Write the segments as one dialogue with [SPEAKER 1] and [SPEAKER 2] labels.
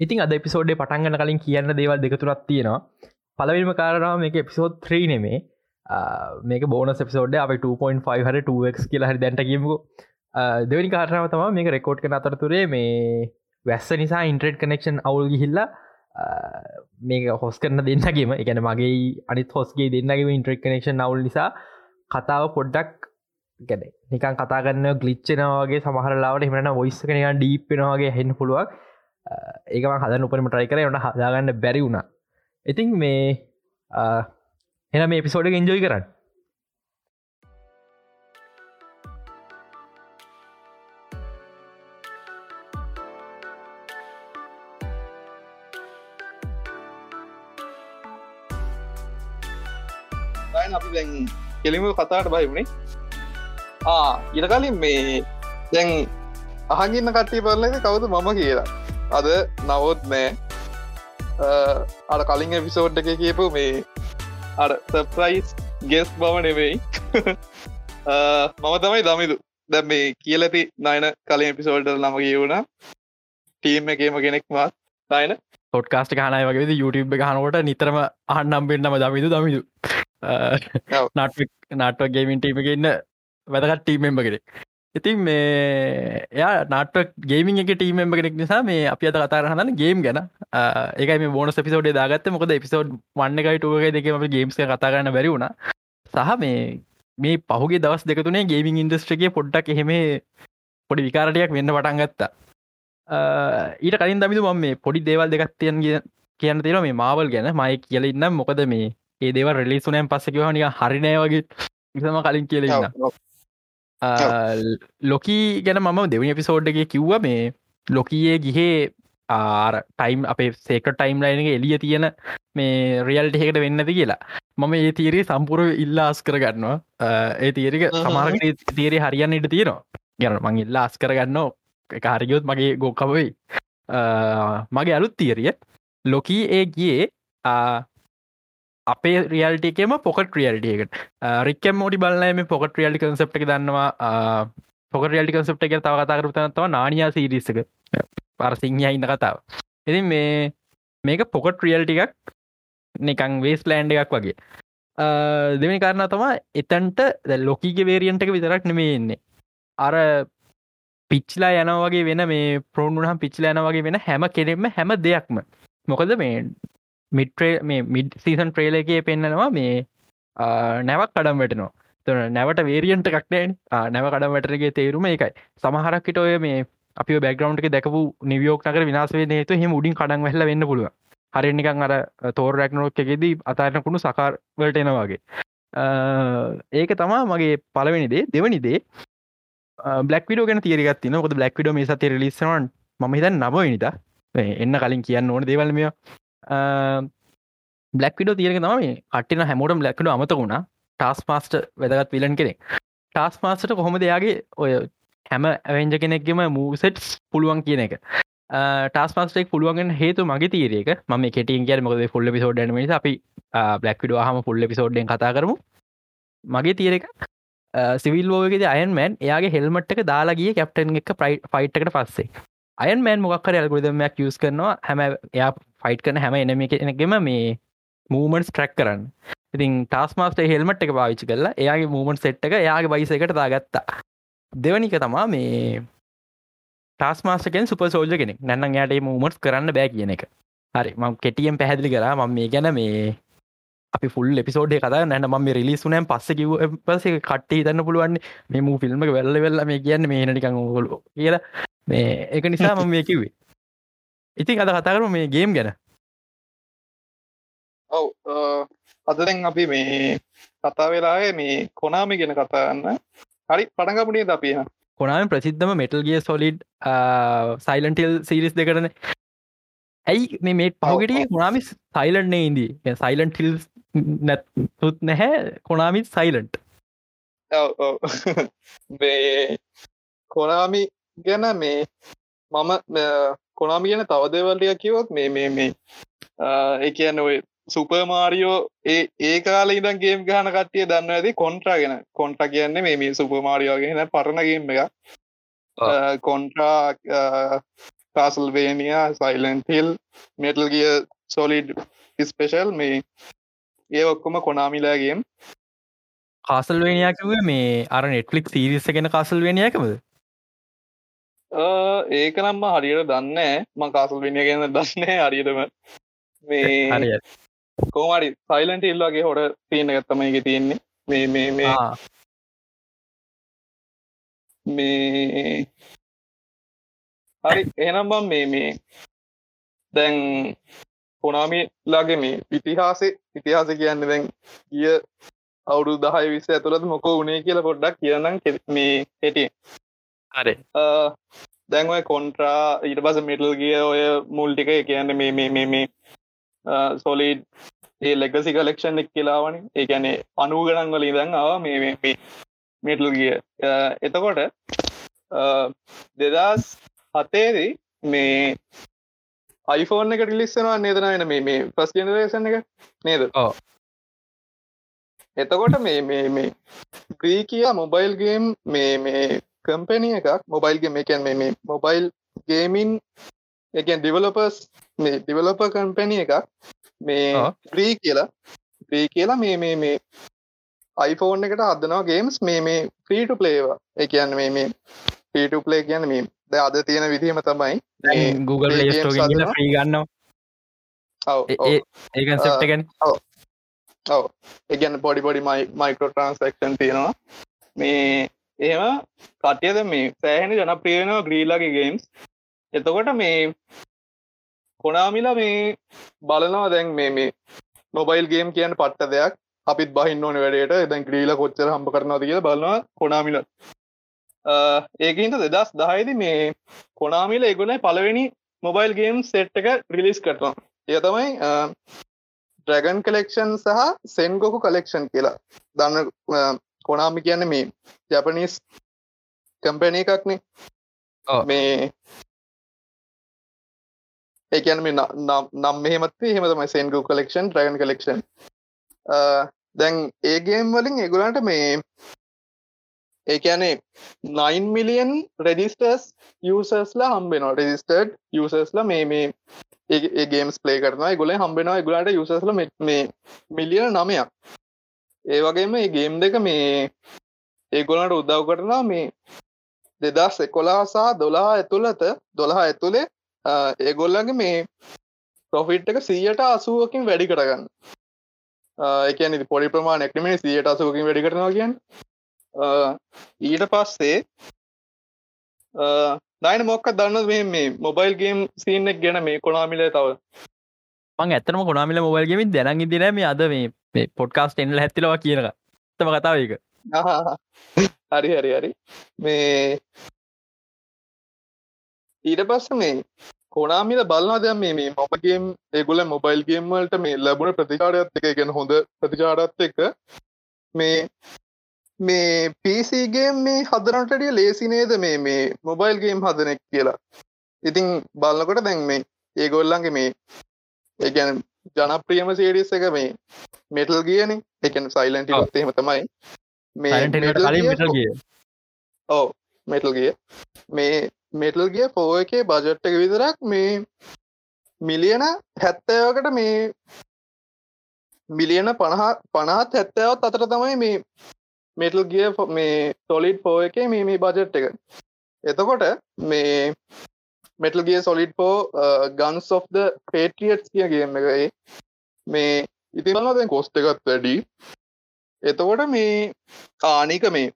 [SPEAKER 1] ඉතින් අද පිසෝඩ්ඩේ පටන්ගන්න කලින් කියන්න දේවල් දෙකතුරත් තියෙනවා. පලවිම කාරනාව මේක එපිසෝඩ් 3 නෙමේ. මේක බෝන සෙපිසෝඩ් අප 2.5 හර 2ක් කියලා හරි දැන්ට කියමුකු. දෙවනි කාරනාව තම මේක රෙකෝඩ් කන අතරතුරේ මේ වැස්ස නිසා ඉන්ට්‍රෙඩ් කනෙක්ෂන් අවුල් ගිහිල්ලා මේක හොස් කරන දෙන්නගේම එකන මගේ අනිත් හොස්ගේ දෙන්නගේ ඉන්ට්‍රෙක් කනෙක්ෂන් අවුල් නිසා කතාව පොඩ්ඩක් ගැන නිකන් කතාගන්න ගලිච්චනවාගේ සමහරලාවට එමට ඔයිස්ස කනක ඩීප්පෙනවාගේ හෙන් පුළුවක් ඒකම හද උපරම ට්‍රයි කර ට හදාගන්න බැරි වුණා. ඉතින් මේ එන මේ පිසෝඩ එන්ජෝයි කරන්න.
[SPEAKER 2] අපි දැන් කෙලිම කතාට බහිුණේ ආ ඉට කලින් මේ දැන් අහගින්න කට්ටි පරලක කවුද මම කියලා. අද නවොත් නෑ. අර කලින් එපිසෝඩ් එක කියපු මේ අර සප්‍රයිස් ගෙස් බව නෙවෙයි. මම තමයි දමිදු දැ මේ කියලති නයන කලින් එපිසෝල්ඩ නම කියවුණ ටීම් එකේම කෙනෙක් මත් නයන?
[SPEAKER 1] පොට්කාස්ට කානය වගේ YouTube හනකොට නිතරම අහන්නම් පෙන්න්නම දමිදු දමිදු නාටුවක් ගේමින් ටීමක ඉන්න වැදගත් ටීමෙම්බ කෙනෙක් ඉතින් මේ එයා නාට ගේමින් එක ටීමෙම්බ කෙනෙක් නිසා මේ අප අත කතාරහන්න ගේම් ගැන. ඒක මේ බෝන පිසෝඩ් දාගත්ත. මොකද පිසෝඩ් වන්න එකයිටුවගේ දෙකම ගේම්ස් කතා කරන්න බැරි වුණ. සහ මේ මේ පහුගේ දවස් දෙකතුනේ ගේමින් ඉන්දස්ට්‍රගේ පොඩ්ඩක් එහෙම පොඩි විකාරටයක් වෙන්න පටන් ගත්තා. ඊට කලින් දමිතු මම මේ පොඩි දේවල් දෙකත්තියන් කියන්න තියෙන මේ මාවල් ගැන. මයි කියලඉන්න මොකද මේ ඒ දේව රෙලිසුනෑන් පස්සකිවනික හරිනය වගේ. ඉසම කලින් කියලන්න ලොකී ගැන මම දෙවනි එපිසෝඩ්ගේ කිව්ව මේ ලොකයේ ගිහේ ආර ටයිම් අපේ සේක ටයිම් ලයිනක එලිය තියෙන මේ රියල්ට එකට වෙන්නද කියලා. මම ඒ තීරේ සම්පුර ඉල්ලා අස් කරගන්නවා ඒ තීරක සමාරක තීරේ හරියන්න ඉට තියෙනවා. ගැන මං ඉල්ලා අස් කරගන්න එක හරිගයොත් මගේ ගොක්කවයි මගේ අලුත් තීරිය ලොකී ඒ ගියේ අපේ රියල්ටිකම පොකට රියල්ටියකට රික්කම් මෝටි බලන්නම පොකට රියල්ටි කන්සප්ට දන්නවා. පොක රියල්ටි කන්සප්ට එක තව කතා කරතනත්තව නානියා සිරිස්සක පරසිංහය ඉන්න කතාව. ඉතින් මේ මේක පොකට රියල්ටිකක් නිකං වේස් ලෑන්ඩ එකක් වගේ. දෙවනි කාරණ තමා එතන්ට ලොකීග වේරියන්ටක විතරක් නෙමේ එන්නේ. අර පිච්ලා යනවගේ වෙන මේ ප්‍රෝණුහම් පිච්ලා යනවගේ වෙන හැම කෙනෙෙම හැම දෙයක්ම. මොකද මේ මිට්‍රේ මේ මිඩ් සීසන් ට්‍රේලගේ පෙන්න්නනවා මේ නැවක් කඩම් වැටනවා. තුන නැවට වේරියන්ට කක්නෑන් නැව කඩම් වැටරගේ තේරුම එකයි සමහරක්කට ඔය මේ අපි බැග්‍රවන්් එක දැකපු නිවියෝක් නකර විනාසේ නේතු හෙම උඩින් කඩන් වෙල්ල වෙන්න පුළුව හරිනිකන් අර තෝර රැක්නෝක් එකෙදී අතාරනකුණු සකාර්වලට එනවාගේ ඒක තමා මගේ පලවෙනිදේ දෙවනිදේ බ්ලක් විඩෝ ගැන තීරගත් න ොද බ්ලක් විඩෝ මේ සති ලිස්සවන් ම හිතන් නබනිට එන්න කලින් කියන්න ඕන දේවල්මිය බ්ලක් විඩෝ තියරක තම මේ අට්ටින හැමෝටම් බ්ලක්කඩ අමත වුණා. ටස් මාස්ට වැදගත් විලන් කෙනෙක්. ටස් මාස්ට කොහොම දෙයාගේ ඔය හැම ඇවෙන්ජ කෙනෙක්ගෙම මූසෙට්ස් පුළුවන් කියන එක? ටස් පස්ටෙක් පුළුවන් හේතු මගේ තීරක ම කෙටින් කිය මොකද ෆුල්ල පිසෝඩ් ම අපි බ්ලක් විඩ හම ෆුල්ල පිසෝඩ්ඩෙන් කතා කරමු. මගේ තීරක සිවිල් ෝගේද අයන්මෑන් එයාගේ හෙල්මට්ක දාලාගේ කැප්ටන් එක ප්‍රයි ෆයිට්කට පස්සේ. අයන්මෑන් මොක්කර ඇල්ගුදමයක් යස් කරනවා හැම එයා ෆයිට් කන හැම එනම එකගෙම මේ මූමන්ස් ට්‍රක් කරන්න. ඉතින් ටස්මාස්ට හෙල්මට් එක පාවිච්චි කරලා එයාගේ මූමන්ට සෙට් එක යාගේ බයිස එකට දාගත්තා. දෙවනික තමා මේ ටස්මාස්ටකෙන් සුප සෝජ කෙනෙක්. නැන්න යාට මූමටස් කරන්න බෑ කියන එක. හරි ම කෙටියෙන් පැහැදිලි කරා ම මේ ගැන මේ අපි ෆුල් එපිසෝඩ් කත නැන ම රිලිසුනෑම් පස්ස කිව පස කට්ටේ තන්න පුළුවන් මේ මූ ෆිල්ම් වෙල්ල වෙල්ල මේ කියන්න මේ නටිකං ගොලු කියලා. මේ එක නිසා මම මේ කිවේ ඉතින් අද කතාකරු මේ ගේම් ගැන.
[SPEAKER 2] ඔව් අදරෙන් අපි මේ කතා වෙලාය මේ කොනාමි ගෙන කතාන්න හරි පටගපුනේ ද අපිය
[SPEAKER 1] කොනාම ප්‍රසිද්ධම මෙටල්ගිය සොලිඩ් සයිලන්ටල් සිරිස් දෙකරන ඇයි මේ මේ පහුගෙට කොනාමි සයිලන්ට්නේ ඉදී සයිලන්ට හිල් නැත්තුත් නැහැ කොනාමිත් සයිලන්ට්
[SPEAKER 2] කොනාමි ගැන මේ මම කොනාමි කියන තව දේවල්ටිය කිවොත් මේ මේ මේ ඒ කියන්න ඔය සුපමාරියෝ ඒ ඒ කාල ඉදන් ගේම් ගහන කට්ටිය දන්න ඇති කොන්ට්‍රා ගෙන. කොන්ට කියන්නේ මේ මේ සුපමාරියෝගෙන පරණගේම් එක Contra Castlevania Silent Hill Metal ගිය සොලිඩ් ස්පේෂල් මේ ඒ ඔක්කොම කොනාමිලාගේම්
[SPEAKER 1] කාසල් වේනියා කිවේ මේ අර නෙට්ලික් සිරිස්ස ගෙන කාසල් වේනියකමද
[SPEAKER 2] ඒක නම්ම හරියට දන්න ම කාසල් වෙනිය ගැන දන්නේ හරියටම. මේ කෝමරි සයිලන්ට ඉල්ලගේ හොට තියෙන ගත්තමයික තියෙන්නේ. මේ මේ මේ. මේ හරි එනම් බම් මේ මේ දැන් කොනාමිලාගේ මේ ඉතිහාසේ ඉතිහාස කියන්න දැන් ගිය අවුරු දහය විස්ස ඇතුළත් මොකෝ උනේ කියල පොඩ්ඩක් කියනම් මේ හෙටිය
[SPEAKER 1] හරි.
[SPEAKER 2] දැන් ඔය කොන්ට්‍රා ඊට පස මිටල් ගිය ඔය මුල්ටික කියන්න මේ මේ මේ මේ සොලිඩ් ඒ ලෙගසි කලෙක්ෂන් එක් කියලාවනි ඒකැනේ අනූ ගණන් වලින් දැන් ආව මේ මිටල් ගිය. එතකොට දෙදස් හතේදී මේ අයිෆෝන් එක ටිලිස්සෙනවා නේදනගෙන මේ මේ පස් ජනරේෂන් එක නේද? එතකොට මේ මේ මේ ග්‍රී කියා මොබයිල් ගේම් මේ මේ කම්පැනිය එකක් මොබයිල්ගේ මේකැන් මේ මොබයිල් ගේමින් එකන් ඩිවලපර්ස් මේ ඩිවලප කම්පැනිය එකක් මේ ග්‍රී කියලා. ග්‍රී කියලා මේ මේ මේ අයිෆෝන් එකට අදනවා ගේම්ස් මේ මේ ෆ්‍රීටු පලේවා එකන්න මේ මේ ෆීටු පලේ කියන්න මේ ද අද තියෙන විදිහම තමයි
[SPEAKER 1] Google ්‍රී ගන්නවා. සෙප්ටගැන්
[SPEAKER 2] ඔව. එකගන්න පොඩි පොඩි මයි මයිකෝ ට්‍රන්ස්ක්ෂන් තියෙනවා. මේ එහෙම කටයද මේ සෑහෙන ජනප්‍රියනවා ග්‍රීලාගේ ගේම්ස් එතකොට මේ කොනාමිලා මේ බලනවා දැන් මේ මේ නොබයිල් ගේම් කියන්න පට්ට දෙයක් අපිත් බහින්න ඕන වැඩට. දැන් ක්‍රීල කොච්චර හම්ප කරනවා කිය බලනවා කොනාමිල ඒකන්ට දෙදස් දහයිද මේ කොනාමිල එගුලයි පලවෙනි මොබයිල් ගේම් සෙට් එක රිලිස් කරනවා. එය තමයි ඩ්‍රැගන් කලෙක්ෂන් සහ සෙන්ගොකු කලෙක්ෂන් කියලා. දන්න කොනාමි කියන්න මේ ජපනිස් කම්පැනය එකක්නේ මේ ඒකන මේ නම් මෙහෙමත්ේ හෙමතමයි සෙන්ගු කලෙක්ෂන් ට්‍රගන් කලෙක්ෂන් දැන් ඒගේම් වලින් එගුලන්ට මේ ඒකනේ 9 මිලියන් රෙඩිස්ටර්ස් යසස්ලා හම්බෙනවා රෙජිස්ටර්ඩ් යසස්ල මේ මේ ඒ ගේම්ස් ප්ලේ කරනවා. ගොල හම්බෙනවා ගුලාට යසස්ල මේ මිලියන නමයක් ඒ වගේම ඒ ගේම් දෙක මේ ඒගොලට උදව් කරනවා මේ දෙදස් එකොලා සහ දොලා ඇතුළත දොළහා ඇතුළේ ඒගොල්ලගේ මේ ප්‍රොෆිට් එක සීයට අසුවකින් වැඩි කරගන්න. එකන පොඩි ප්‍රමාණ එක්ටමේ සියට අසුවකින් වැඩි කරනවා කියන් ඊට පස්සේ නයින මොක්ක දන්න මේ මොබයිල් ගේම් සීනෙක් ගැන මේ කොනාමිලේ තව?
[SPEAKER 1] මං ඇතනම කොනාමිල මොබයිල් ගමින් දැනග දිනම අද මේ පොඩ්කාස්ට එන්ල හැතිලවා කියනක. තම කතාව එක
[SPEAKER 2] හරි හරි හරි. මේ ඊට පස්ස මේ කොනාමිල බලනා දැම් මේ මොබගේම් ඒගුල මොබයිල් ගේම්වලට මේ ලැබුණ ප්‍රතිචාරයත් එක ගැන හොඳ ප්‍රතිචාරත් එක. මේ මේ පිසිගේ මේ හදරටටිය ලේසි නේද මේ මේ මොබයිල් ගේම් හදනෙක් කියලා. ඉතිං බලන්නකොට දැන් මේ ඒගොල්ලන්ගේ මේ ඒගැන ජනප්‍රියම සේඩිස් එක මේ මෙටල් කියන එකන සයිලන්ට ොත්තේම තමයි. මේ ඕ මෙටල් ගිය මේ මෙටල් ගිය පෝ එකේ බජට් එක විතරක් මේ මිලියන හැත්තයකට මේ මිලියන පණහා පනාත් හැත්තවත් අතර තමයි මේ මෙටල් ගිය මේ සොලිඩ් පෝ එක මේ මේ බජට් එක. එතකොට මේ මෙටල් ගිය Solid four Guns of the පේටියට් කිය ගේම එකයි මේ ඉතිබලදැන් කොස්ට එකත් වැඩි. එතකොට මේ ආනික මේ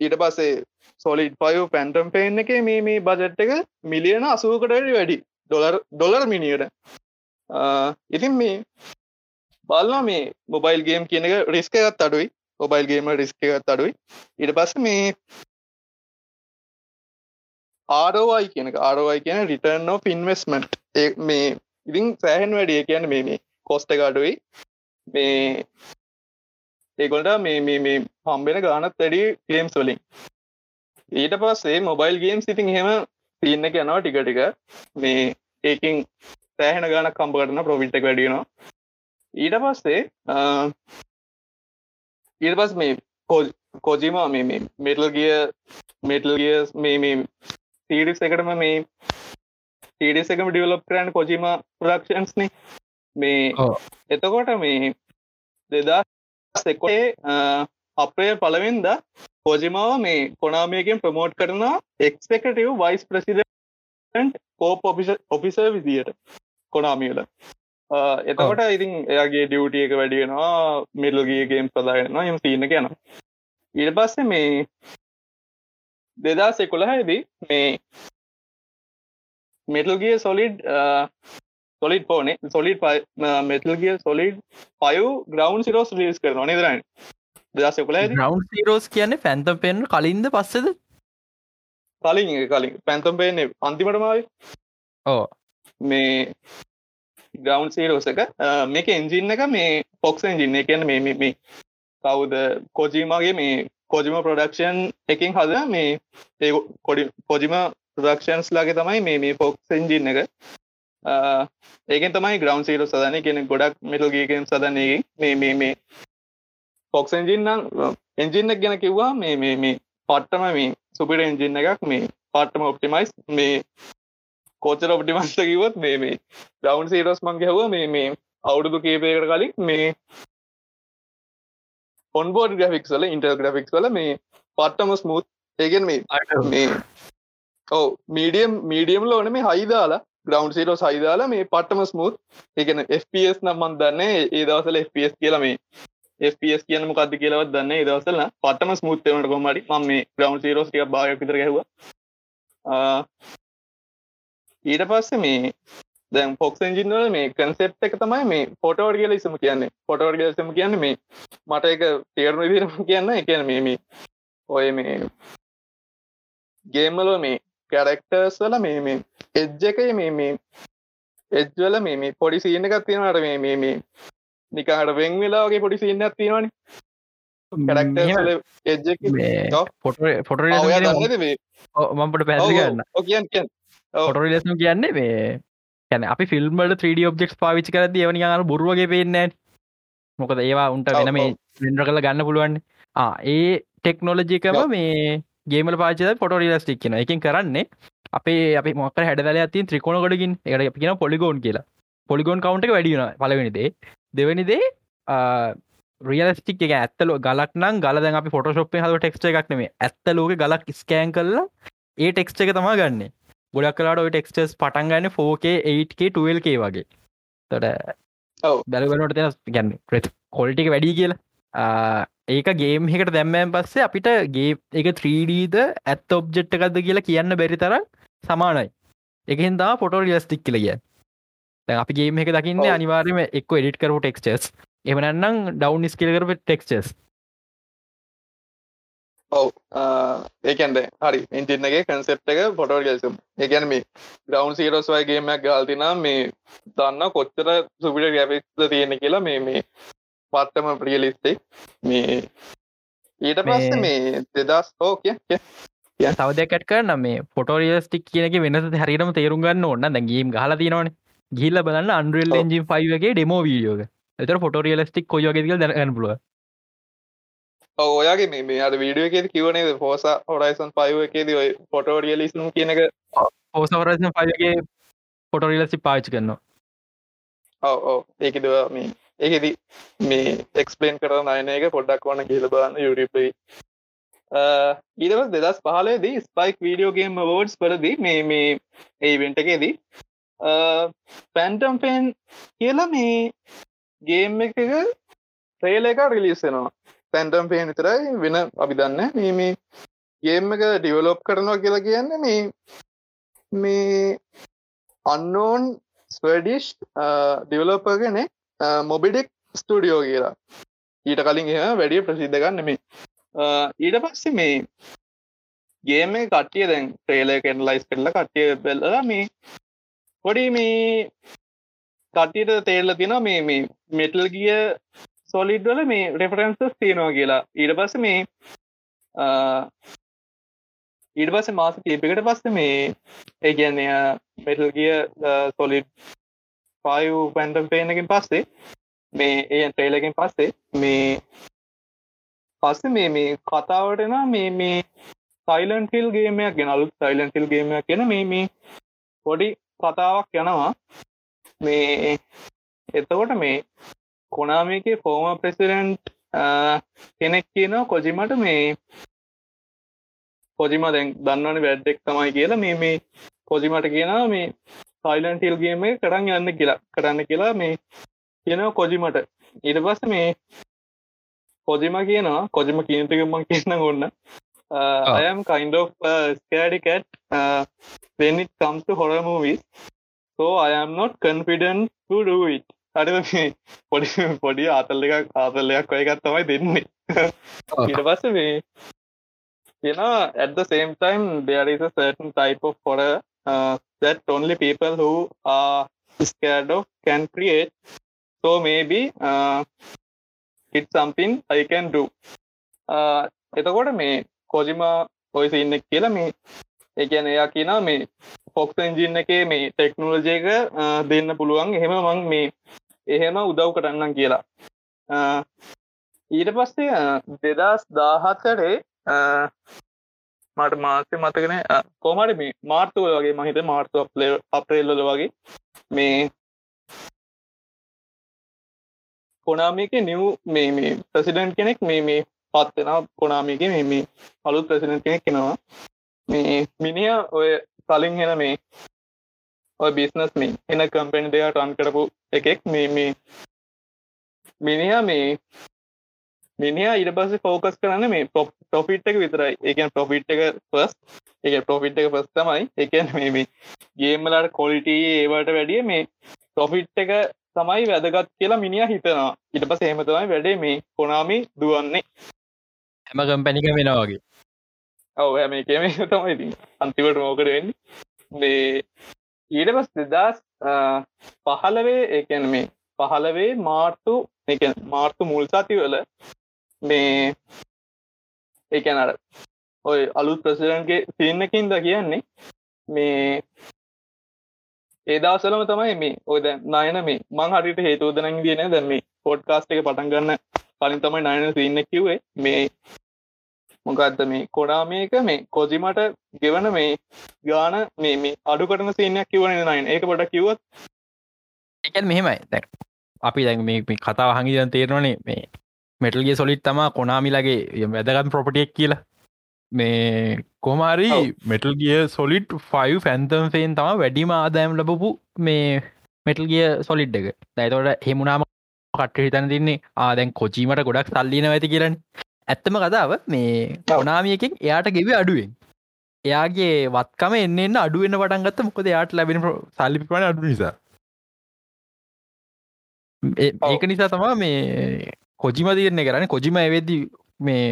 [SPEAKER 2] ඊට පස්සේ සොලිඩ් පයු පැන්ටම් පේන් එක මේ මේ බජට් එක මිලියන අසූකට වැඩි ඩොලර් ඩොලර් මිනියට ඉතින් මේ බලන්න මේ මොබයිල් ගේම් කියන එක රිස්ක එකත් අඩුයි. මොබයිල් ගේම රිස්ක එකත් අඩුයි. ඉට පස්ස මේ ආරෝයි කියන ආරෝයි කියන රිටර්න් of ඉන්වස්මට් මේ ඉතින් සෑහන් වැඩිය කියන මේ මේ කොස්ට අඩුයි. මේ ඒගොල්ට මේ මේ මේ හම්බෙන ගානත් වැඩි ගේම්ස් වලින්. ඊට පස්සේ මොබයිල් ගේම් සිතින් හෙම තියන්න යනවා ටික ටික. මේ ඒකින් සෑහෙන ගාන කම්ප කරන ප්‍රොවිට්ක් වැඩියනවා ඊට පස්සේ ඊට පස් මේ කෝජීම මේ මෙටල් ගිය මෙටල් ගිය මේ මේ සීඩිස් එකටම මේ සීඩස් එකම ඩියවලප් කරන්න කොජිම ප්‍රක්ෂන්ස්න මේ. එතකොට මේ දෙදා එකොේ අපේ පලවෙන්ද කෝජිමාව මේ කොනාමියකින් ප්‍රමෝට් කරනවා එක්ස්පෙකටව වයිස් ප්‍රසිඩන්ට් කෝප ඔෆිස විදියට කොනාමියල එතකොට ඉතින් එයාගේ ඩියවටිය එක වැඩියෙනවා මිල්ලගේගේම් ප්‍රදායනවා එම තියන්න ගැන ඊට පස්සේ මේ දෙදා සෙකුලහයිදී මේ Metal Gear Solid Solid පෝනේ Solid Metal Gear Solid five Ground Zeroes ලිස් කරන නිදරන්න දෙදස් සෙකුල
[SPEAKER 1] ග්‍රවන්් සීරෝස් කියන්නේ පැන්තම් පෙන් කලින්ද පස්සද?
[SPEAKER 2] කලින් කලින්. පැන්තම් පේන්නේ අන්තිමටමාව
[SPEAKER 1] ඕ
[SPEAKER 2] මේ ග්‍රවන්් සීරෝස එක. මේක එන්ජින්න එක මේ පොක්ස් එන්ජින්න කියන්න මේ- මේ කවුද? කොජීමගේ මේ කොජිම ප්‍රඩක්ෂන් එකින් හද මේ ඒ කොඩි කොජිම ප්‍රඩක්ෂන්ස් ලාගේ තමයි මේ මේ පොක්ස් එන්ජින්න එක. ඒකෙන් තමයි ග්‍රවන්් සීරෝ සදන කියෙන ගොඩක් මිටල්ගේකම් සදන්නේ මේ මේ මේ පොක්ස් එන්ජින්නම් එන්ජින්න ගැන කිව්වා. මේ මේ මේ පට්ටම මේ සුපිට එන්ජින්න එකක්. මේ පට්ටම ඔප්ටිමයිස් මේ කෝචර ඔප්ටිමස්ට කිවත් මේ මේ ග්‍රවන්් සීරෝස් මංගේ හව මේ මේ අවුරුදු කේපයකට කලින් මේ ඔන්බෝඩ් ග්‍රෆික්ස් වල ඉන්ටර් ග්‍රෆික්ස් වල මේ පට්ටම ස්මූත් ඒගෙන් මේ මේ ඔව මීඩියම් මීඩියම් ලෝන මේ හයිදාලා ග්‍රවන්් සිරෝ සයිදාලා මේ පට්ටම ස්මූත් ඒගෙන FPS නම්මන් දන්න ඒ දවසල FPS කියලා මේ FPS කියන මොකක්ද කියලවත් දන්න ඒ දවසල පටම ස්මුත්තවනට කොමටි ම මේ ග්‍රවන්් සිරෝස් ටික භාග විතර ගැහවා. ඊට පස්සේ මේ දැන් පොක්ස් එන්ජින්වල මේ කන්සෙප් එක තමයි මේ ෆොටෝඩ් කියල ඉසම කියන්නේ ෆොටෝඩ් කියලසම කියන්න මේ මට එක තේරුණු විදිරම කියන්න එකන මේ මේ ඔය මේ ගේමල මේ කැරෙක්ටර්ස් වල මේ මේ එජ්ජ එක මේ මේ එජ්වල මේ මේ පොඩි සීන එකක් තියෙනට මේ මේ මේ නිකාට වෙන් වෙලාගේ පොඩි සිීන්නක් තියෙනවානි
[SPEAKER 1] පොට මම්පට පැදි ගන්න
[SPEAKER 2] ඕකයන් කිය
[SPEAKER 1] පොටරලෙස්ම කියන්නේ මේ කැන අපි ෆිල්ම්බට 3D ඔබ්ෙක්ස් පාවිච් කරද එවනි ගන්න බොරුවගේ පේන්න මොකද ඒවා උන්ට වෙන මේ. වෙන්ඩ කළ ගන්න පුළුවන් ඒ ටෙක්නෝලජිකම. මේ ගේමල පාච පොටෝරිලස්ටික් කියන එකින් කරන්නේ අපේ අපි මොක හැඩල ඇති ත්‍රිකෝණ ගොඩකින්. එකට කියන පොලිගෝන් කියලා. පොලිගෝන් කවන්ට වැඩියන පලවෙනිදේ දෙවනිදේ රියලස්ටික් එක ඇත්තල ගලක් නම් ගල අපි ෆොටෝශොප්පේ හද ටෙක්ස්ට එකක් නෙේ ඇත්ත ලෝක ගලක් ස්කෑන් කරලා ඒ ටෙක්ස්ට එක තමා ගන්න ගොඩක් කලාට ඔය ටෙක්ස්ටස් පටන් ගන්න 4K 8K 12K වගේ. තොට. බැලගනට තියෙන ගැන්න ප්‍රෙත් කොල්ටික වැඩි කියලා. ඒක ගේම් එකට දැම්මෑන් පස්සේ අපිට ගේ එක 3Dද ඇත් ඔබ්ජෙට් එකක්ද කියලා කියන්න බැරි තරම් සමානයි. එකහින්දා පොටෝල් ලියස්ටික් කියල කිය දැන් අපි ගේම එක දකින්න. අනිවාර්යම එක් එඩිට කරු ටෙක්ස්ටස් එමනන්නම් ඩවන් ස්කිලකර ටෙක්ස්ටස්
[SPEAKER 2] ඔව්. ඒකන්ද හරි. ඉන්ටින්නගේ කන්සෙප් එක පොටෝල් ගල්සම් ඒගැන මේ ග්‍රවන්් සීරෝස් වයිගේමක් ගල්තිනා මේ දන්න කොච්චර සුපිට ගැපික්ද තියෙන කියලා මේ මේ පත්තම ප්‍රියලිස්තෙක් මේ ඊට පස්ස මේ දෙදස් ඕ කිය
[SPEAKER 1] සවදයක්ට කරන්න. මේ පොටෝරියස්ටික් කියනක වෙනස හරිරම තේරුම් ගන්න ඕන්න දැගේම් ගහල තිනවන ගිල්ල බලන්න අන්ඩරල්
[SPEAKER 2] ඔව්.
[SPEAKER 1] එජින් ෆයිවගේ ඩෙමෝ වීඩියෝග එතර පොටෝරියලස්ටික් කොයෝගෙදක දැනගන්න පුළුව
[SPEAKER 2] ඔයාගේ මේ අද වීඩියෝ එකෙද කිවනේ පෝස හොරයිසන් පයව එකේද ඔය පොටෝරිය ලිස්නු කියන එක?
[SPEAKER 1] පෝසවරසන ෆයිගේ පොටෝරිලසි පාච් කරනවා.
[SPEAKER 2] ඔව ඕ ඒකද මේ ඒකෙද මේ එක්ස්පලේන් කර අයන එක පොඩ්ඩක් වන්න කියල බන්න යුරිපයි ඊදව දෙදස් පහලේදී ස්පයික් වීඩියෝගේම වෝඩ්ස් පරදි මේ මේ ඒ වෙන්ට එකේදී පැන්ටම් පෙන් කියලා මේ ගේම් එක ට්‍රේල එක රිලිස්සෙනවා පැන්ටම් පේන් විතරයි වෙන අපි දන්න මේ මේ ගේම් එක ඩිවලොප් කරනවා කියලා කියන්න මේ මේ අන්නෝන් ස්වඩිෂ් ඩිවලොපගෙන මොබිඩෙක් ස්ටඩියෝ කියලා. ඊට කලින් එහ වැඩිය ප්‍රසිද්ධ ගන්න මේ uh, ඊට පස්සේ මේ ගේම කට්ටිය දැන් ට්‍රේල කෙන්ලයිස් කරලා කට්ටිය බෙල්ලලා මේ පොඩි මේ කට්ටියට තේරල තින මේ මේ මෙටල් ගිය සොලිඩ්වල මේ රෙෆරන්සස් තියෙනවා කියලා. ඊට පස්ස මේ ඊට පස්ස මාස කීපකට පස්ස මේ ඒගැන්නය මෙටල් ගිය සොලිඩ් පයු පැන්ටම් පේනකින් පස්සේ මේ ඒ ට්‍රේලකින් පස්සේ මේ පස්ස මේ මේ කතාවටන මේ මේ සයිලන් ෆිල් ගේමයක් ගෙනලු සයිලන් ෆිල් ගේමයක් කියෙන මේ මේ පොඩි කතාවක් යනවා. මේ එතකොට මේ කොනාමිකේ ෆෝම ප්‍රෙසිඩන්ට් කෙනෙක් කියනවා කොජිමට මේ කොජිම දැන් දන්නවන වැඩ්ඩෙක් තමයි කියලා. මේ මේ කොජිමට කියනවා මේ සයිලන් ටිල්ගේම කරන්න යන්න කියලා කරන්න කියලා මේ කියනව කොජිමට. ඊට පස්ස මේ කොජිම කියනවා කොජිම කියනතිකමක් කියන්න ඔන්න අයම් kind of uh, scaredy cat. Uh, when it comes to horror අඩ පොඩි පොඩි ආතල් එකක් ආතල්ලයක් ඔයකත් තමයි දෙන්නේ. ඊට පස්ස මේ you know at the same time there is a certain type of horror uh, that only people who are scared of can create. So maybe uh, it's something I can do. Uh, එතකොට මේ කොජිම ඔය සින්න කියලා මේ එකන එයා කියනා මේ fox engine එකේ මේ ටෙක්නෝලජයක දෙන්න පුළුවන්. එහෙම මං මේ එහෙම උදව් කරන්නම් කියලා. ඊට පස්සේ දෙදස් දාහත්තරේ මට මාසය මතකන කෝමට මේ මාර්තුව වගේ මහිත මාර්තු අප්‍රේල්ලල වගේ මේ කොනාමික නිව් මේ මේ ප්‍රසිඩන්් කෙනෙක් මේ මේ පත්වෙන කොනාමික මේ මේ අලුත් ප්‍රසිඩන්් කෙනෙක් කෙනවා මේ මිනිිය ඔය කලින් හෙන මේ ඔය බිස්නස් මේ එන කම්පෙන් දෙයක් රන් කරපු එකෙක් මේ මේ මිනිහා මේ මිනිහා ඉට පස්සේ ෆෝකස් කරන්න මේ ප්‍රොෆිට් එක විතරයි. ඒකන් ප්‍රොෆිට් එක පස් එක ප්‍රොෆිට් එක පස් තමයි. එකන් මේ මේ ගේම්මලට කොලිට ඒවට වැඩිය මේ ප්‍රොෆිට් එක තමයි වැදගත් කියලා මිනිිය හිතනවා. ඉට පස හෙම තමයි වැඩේ මේ කොනාමි දුවන්නේ.
[SPEAKER 1] හැම කම්පැනික වෙනවාගේ
[SPEAKER 2] ඔව හැම එකම තමයි අන්තිවට මෝකට වෙන්නේ? මේ ඊට පස් දෙදස් පහලවේ ඒකැන මේ පහලවේ මාර්තු එක මාර්තු මුල් සතිවල මේ ඒකැන අර ඔය අලුත් ප්‍රසිඩන්ගේ සින්නකින්ද කියන්නේ මේ ඒදවසලම තමයි මේ ඔයද නයන මේ මං හරිට හේතුවදනන් දියන දැම මේ පොඩ්කාස්ට එක පටන් ගන්න කලින් තමයි නයන සින්න කිව්වේ. මේ මොකක්ද මේ කොඩාමේක මේ කොජිමට ගෙවන මේ ගාන මේ මේ අඩු කරන සිනයක් කිවන නයින්? ඒක පොට කිවත්
[SPEAKER 1] එකන් මෙහෙමයි. දැ අපි දැන් මේ කතාව හඟිදන් තේරවනේ මේ මෙටල්ගේ සොලිත් තමා කොනාමිලගේ වැදගත් ප්‍රොපටියක් කියලා. මේ කොමාරි මෙටල් ගිය සොලිට් ෆයි ෆැන්තම් ෆේන් තම වැඩිම ආදායම් ලබපු මේ මෙටල් ගිය සොලිඩ් එක. දැතවට හෙමුණනාම කට හිතන තින්නේ ආදැන් කොචීමට ගොඩක් සල්ලින ඇති කියරන්න ඇත්තම කතාව මේ කවනාමියකින් එයාට ගෙව අඩුවෙන්. එයාගේ වත්කම එන්න අඩුවෙන් පටන්ගත්ත මොකද යාට ලැබෙන සල්ලිපිපන අඩු නිසා. ඒක නිසා තමා මේ කොජිම තියරන්නේ කරන කොජිම ඇවෙද්දි මේ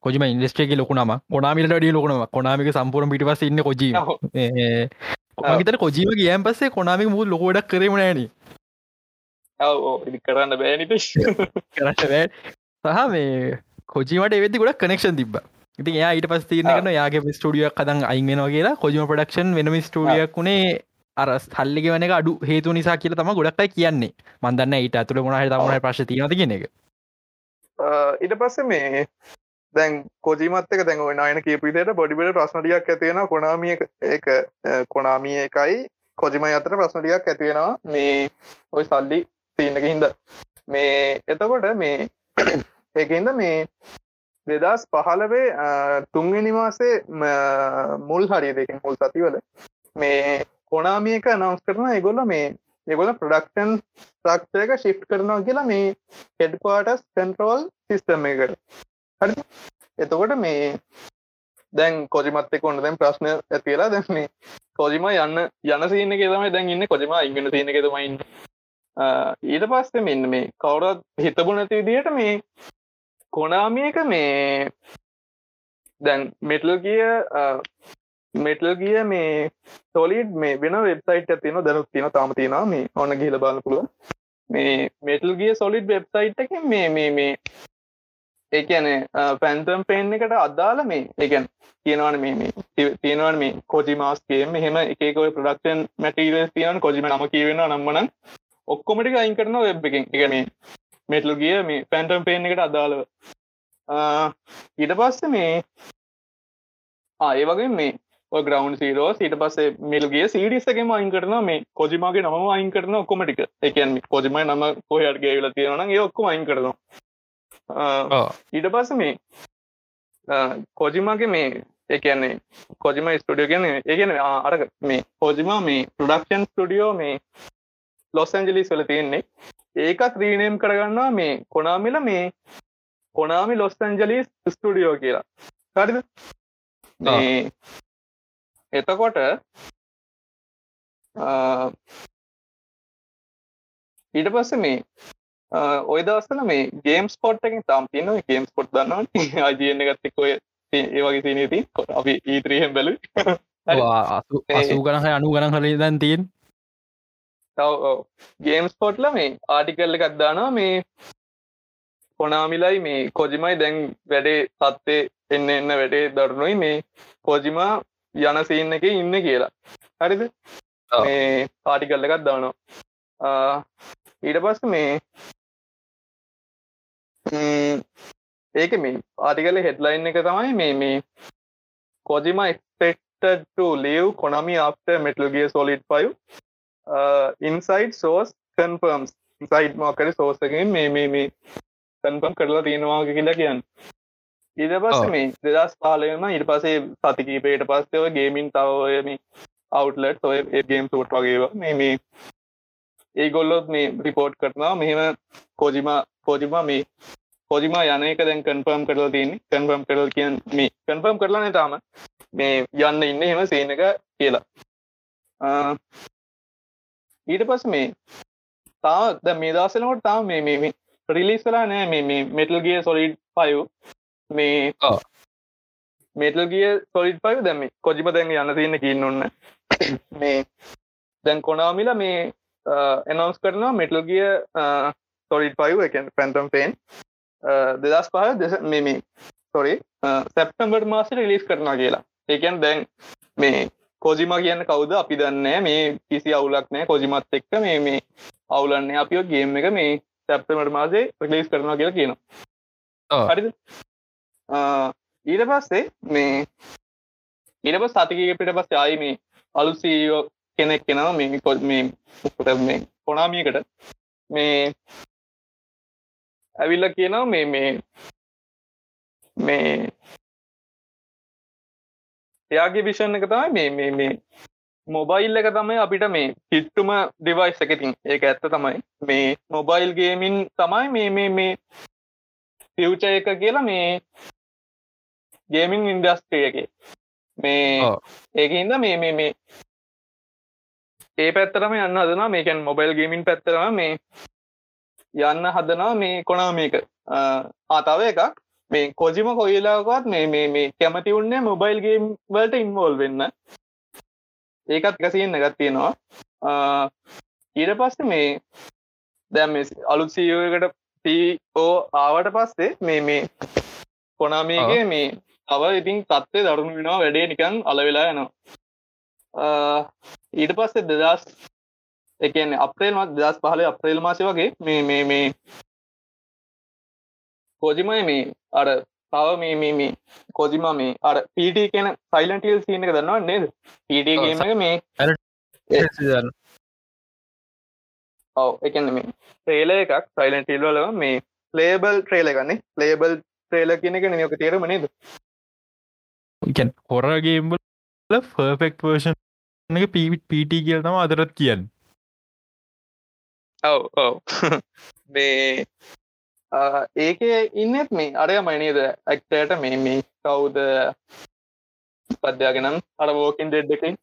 [SPEAKER 1] කොජිම ඉන්දස්ට්‍රේක ලොකුනම කොනාමිට ඩිය ලොකුනම කොනාමික සම්පූර්ණ පිටිපස ඉන්න කොජී මගතර කොජීම කියයන් පස්සේ කොනාමික මුූ ලොකෝඩක් කරම නෑන
[SPEAKER 2] කරන්න බෑනිට
[SPEAKER 1] කරන්න බෑ. සහ මේ කොජීමට එවෙදි ගොඩක් කනෙක්ෂන් තිබ ඉති යා ඊට පස් තිරන යාගේ ස්ටඩියක් කදන් අයිගෙනවා කියලා. කොජම පඩක්ෂන් වෙනම ස්ටඩියක් වුණේ අර ස්හල්ලිග වන අඩු හේතු නිසා කියල තම ගොඩක්යි කියන්නේ. මන්දන්න ඊට ඇතුළ මොනහ තමන ප්‍රශ් තියනති කියෙන එක.
[SPEAKER 2] ඊට පස්ස මේ දැන් කොජීමත්තක දැන් නයන කියපිතට බොඩිබට ප්‍රශ්නටියක් ඇතියෙන කොනාමිය එක කොනාමිය එකයි කොජිම අතර ප්‍රශ්නටියක් ඇතිවෙනවා මේ ඔය සල්ලි තියන්නක හින්ද. මේ එතකොට මේ ඒකන්ද මේ දෙදස් පහලවේ තුන්වෙනි මාසේ මුල් හරි දෙකින් මුල් සතිවල මේ කොනාමියක නවස් කරන එගොල්ල මේ එගොල ප්‍රඩක්ටන් ්‍රක්ෂයක ශිප් කරනවා කියලා මේ හෙඩ්පාටස් සෙන්ට්‍රෝල් සිිස්ටම් එකට. හරි එතකොට මේ දැන් කොජිමත් කොන්න දැන් ප්‍රශ්න ඇතිලා දැන්නේ කොජිම යන්න යන සින්න කෙතමයි දැන් ඉන්න. කොජම ඉගෙන සින කෙතමයින්න ඊට පස්සේ මෙන්න මේ කවුරත් හිතබු නැති විදිහට මේ කොනාමියක මේ දැන් මෙටල් ගිය මෙටල් ගිය මේ තොලිඩ් මේ වෙන වෙබ්සයිට් ඇතින දැනුත් තින තාම තියෙන මේ ඔන්න ගිල බලන්න පුළුව මේ මෙටල් ගිය සොලිඩ් වෙබ්සයිට් එක මේ මේ මේ ඒකන පැන්තම් පේන් එකට අදාල මේ එකන් කියනවන මේ තියෙනවන් මේ කොජි මාස්ගේ මෙහෙම එකකොයි ප්‍රඩක්ෂන් මැටීරස් තියන කොජිම නම කියවෙන නම්මන ඔක්කොමටික අයින් කරන වෙබ් එකෙන්. එක මේ මෙටල් ගිය මේ පැන්ටම් පේන් එකට අදාළව. ඊට පස්ස මේ ඒ වගේ මේ ග්‍රවන්් සීරෝ ඊට පස්සේ මිල්ගේ සිඩිස්සකම අයින් කරන මේ කොජිමගේ නම අයින් කරන ඔක්කොමටික එකන් කොජිමයි නම කොහට ගේල තියෙන ඒ ඔක්කොම අයින් කරනවා. ඊට පස්ස මේ කොජිමගේ මේ එකන්නේ කොජිම ස්ටඩියෝ ගැන ඒගෙන අර මේ හෝජිම මේ ප්‍රඩක්ෂන් ස්ටඩියෝ මේ ලොස් ඇන්ජලිස් වල තියෙන්නේ ඒකත් රීනේම් කරගන්නවා මේ කොනාමිල මේ කොනාමි ලොස් ඇන්ජලිස් ස්ටඩියෝ කියලා. හරිද? මේ එතකොට ඊට පස්ස මේ ඔය දවස්සල මේ ගේම් ස්පොට්ටකින් තම් තියන ගේම් ස්පොට් දන්නවා අජයන්න ගත්තෙක් ඔය ඒ වගේ තිනති අපි ඊත්‍රීහෙම් බැලු
[SPEAKER 1] අසූ ගනහ අනු ගන කල දන් තියෙන්
[SPEAKER 2] ගේම්ස් පොට්ල මේ ආටිකල්ල එකක්දානවා මේ කොනාමිලයි මේ කොජිමයි දැන් වැඩේ සත්තේ එන්න එන්න වැඩේ දරුණුයි මේ කොජිමා යන සීන්න එක ඉන්න කියලා. හරිද? මේ ආටිකල්ල එකක් දානවා. ඊට පස්ස මේ ඒක මේ ආටිකල හෙඩ්ලයින් එක තමයි මේ මේ කොජිම expected to leave Konami after Metal Gear Solid 5 uh, inside source confirms. Inside මොකරි එකකින් මේ මේ මේ confirm කරලා තියෙනවා කියලා කියන්නේ. ඊට පස්සේ මේ 2015 ම ඊට පස්සේ සති කිහිපයකට පස්සේ ඔය ගේමින් තව ඔය මේ අවුට්ලට් ඔය ඒ ගේම් සූට් වගේ මේ මේ ඒගොල්ලොත් මේ රිපෝට් කරනවා. මෙහෙම කෝජිමා කෝජිමා මේ පොදිම යන එක දැන් කන්ෆර්ම් කරලා තියන්නේ. කන්ෆර්ම් කරල් කියන් මේ කන්ෆර්ම් කරලාන තාම. මේ යන්න ඉන්න හෙම සේන එක කියලා ඊට පස් මේ තා ද මේ දසනකොට තා මේ මේ රිලිස් කලා නෑ මේ මේ මෙටල් ගිය සොලිඩ් පයු මේ මෙටල් ගිය සොලිඩ් පයු දැම කොජිම දැන් යන්න තියන්න කියන්න ඔන්න මේ දැන් කොනාමිල මේ එනවස් කරනවා මෙටල් ගිය සොලිඩ් පයු එක පැන්තම් පේන් දෙදස් පහ දෙස මෙම සොරි සැප්ටම්බර් මාස රිලිස් කරනවා කියලා. ඒකන් දැන් මේ කෝජිම කියන්න කවුද? අපි දන්න මේ කිසි අවුලක් නෑ කොජිමත් එක්ක මේ මේ අවුලන්නේ අපිෝ ගේම් එක මේ සැප්ටමට මාසේ රිලිස් කරනවා කියලා කියනවා. හරිද? ඊට පස්සේ මේ පස් සතිකක පිට පස් ආයි මේ අලු සීෝ කෙනෙක් කෙනවා මේ කො මේ මේ කොනාමියකට. මේ ඇවිල්ල කියනවා මේ මේ මේ එයාගේ විෂන් එක තමයි මේ මේ මේ මොබයිල් එක තමයි අපිට මේ හිට්ටුම ඩිවයිස් එකතින් ඒක ඇත්ත තමයි. මේ මොබයිල් ගේමින් තමයි මේ මේ මේ ෆියච එක කියලා මේ ගේමින් ඉන්ඩස්ට්‍රිය එක. මේ ඒකහින්ද මේ මේ මේ ඒ පැත්තරම යන්න අදනා මේකැන් මොබයිල් ගේමින් පැත්තරම මේ යන්න හදනවා මේ කොනාමේක ආතාව එකක් මේ කොජිම කොයිලාකත් මේ මේ මේ කැමති උන්නේ මොබයිල් ගේම් වලට ඉන්වෝල් වෙන්න. ඒකත් එකසියෙන් එකත් තියෙනවා. ඊට පස්ස මේ දැම් අලුත් සීයකට පෝ ආවට පස්සේ මේ මේ කොනාමේගේ මේ තව ඉතින් තත්වේ දරුණු වෙනවා වැඩේ නිකන් අලවෙලා යනවා. ඊට පස්සේ දෙදස් එකන අප්‍රේල් මත් දස් පහල අප්‍රේල් මාසය වගේ මේ මේ මේ කෝජිමයි මේ අර තව මේ මේ මේ අර පීට කියන සයිලන්ටල් සිීන එක දන්නවා නේද? පීටගේම මේ ඔව එකන මේ ට්‍රේල එකක් සයිලන්ටල් වල මේ ලේබල් ට්‍රේල ගන්නේ ලේබල් ට්‍රේල කියන එක නියක තේරම නේද?
[SPEAKER 1] හොරගේම්බල ෆර්ෆෙක්් වර්ෂන් එක පිවිට පීට කියල් තම අදරත් කියන්න.
[SPEAKER 2] ඔව ඔව. මේ ඒක ඉන්නෙත් මේ අරය මයිනේද ඇක්ටයට මේ මේ කවුද? පද්‍යාගෙනම් අර වෝකින් ඩෙඩ් එකින්.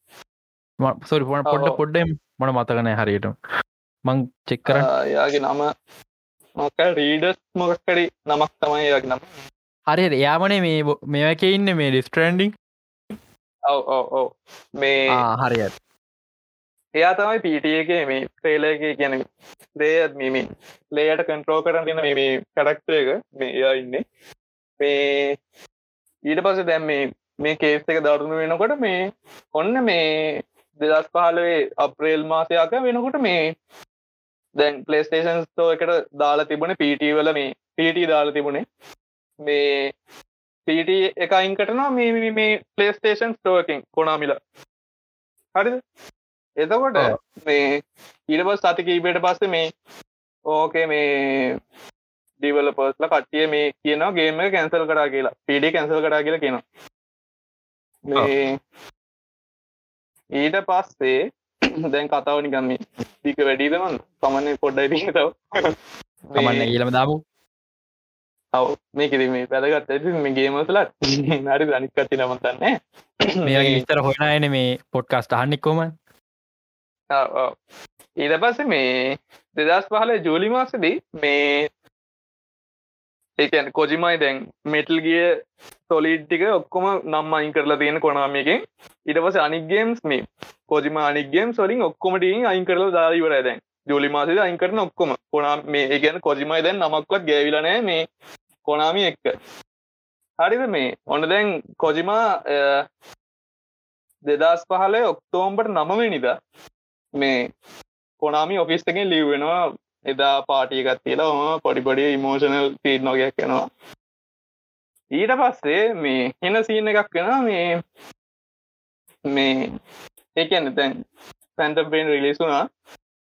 [SPEAKER 1] සොරි පොන පොඩ්ඩ පොඩ්ඩම් මොන මතකන හරියට. මං චෙක්කර
[SPEAKER 2] යාගේ නම මොක රීඩස් මොකක්කරි නමක් තමයි යාගේ නම්.
[SPEAKER 1] හරි එයාමනේ මේ මේක ඉන්න මේ ඩිස්ට්‍රන්ඩිං
[SPEAKER 2] ඔව ඔව මේ
[SPEAKER 1] හරිත්
[SPEAKER 2] එයා තමයි පිටියගේ මේ ට්‍රේලක කියන දේත් මෙම ලේයට කන්ට්‍රෝ කරන තින මේ කඩක්ට එක මේ එයා ඉන්න. මේ ඊට පස දැම් මේ මේ කේස් එක දරුණු වෙනකොට මේ ඔන්න මේ දෙදස් පහලවේ අප්‍රේල් මාසයක වෙනකොට මේ දැන් පලේස්ටේෂන් තෝ එකට දාලා තිබුණ පිටවල මේ පිට දාලා තිබුණේ. මේ පිට එක අයින් කටනවා මේ මේ පලේස්ටේෂන් ස්ටෝකින් කොනාමිල හරි එතකොට. මේ ඊටපස් සති කීපයට පස්සේ මේ ඕකේ මේ ඩිවල පර්ස්ල කට්ටිය මේ කියනවා ගේම කැන්සල් කරා කියලා. පිඩි කැන්සල් කරා කියලා කියනවා. මේ ඊට පස්සේ දැන් කතාව නිකම් මේ දික වැඩීදමන් සමන්නේ පොඩ්ඩයි තව.
[SPEAKER 1] කමන්න කියලම දාමු
[SPEAKER 2] ඔව. මේ කිරි මේ පැදගත් ඇති මේ ගේමසලත් නරි අනික් කති නමතන්නේ
[SPEAKER 1] මේ විස්තර හොනයන මේ පොඩ්කාස්ට අහන්නෙක්කොම
[SPEAKER 2] ඊට පස්ස මේ දෙදස් පහල ජූලි මාසදී මේ ඒකන් කොජිමයි දැන් මෙටල් ගිය සොලිට්ටික ඔක්කොම නම් අයින් කරලා තියෙන කොනාමියකින් ඉට පස අනිගේම්ස් මේ කොජිම අනිගේම් සොලින් ඔක්කොමටින් අයින් කරලා දාරිවර දැන්. ජූලි මාසද අයින් කරන ඔක්කොම. කොනා මේ ඒගැන කොජිමයි දැන් නමක්වත් ගැවිලනෑ මේ කොනාමි එක්ක. හරිද මේ? ඔන්න දැන් කොජිමා දෙදස් පහල ඔක්තෝම්බට නමවෙනිද මේ කොනාමි ඔෆිස් එකෙන් ලිව් වෙනවා. එදා පාටියකත් කියලා ඔම පොඩිපොඩි ඉමෝෂනල් පීඩ් නොගයක් වෙනවා ඊට පස්සේ මේ හෙන සීන එකක් වෙන මේ මේ ඒකන්න තැන් පැන්ටම් පේන් රිලිසුනා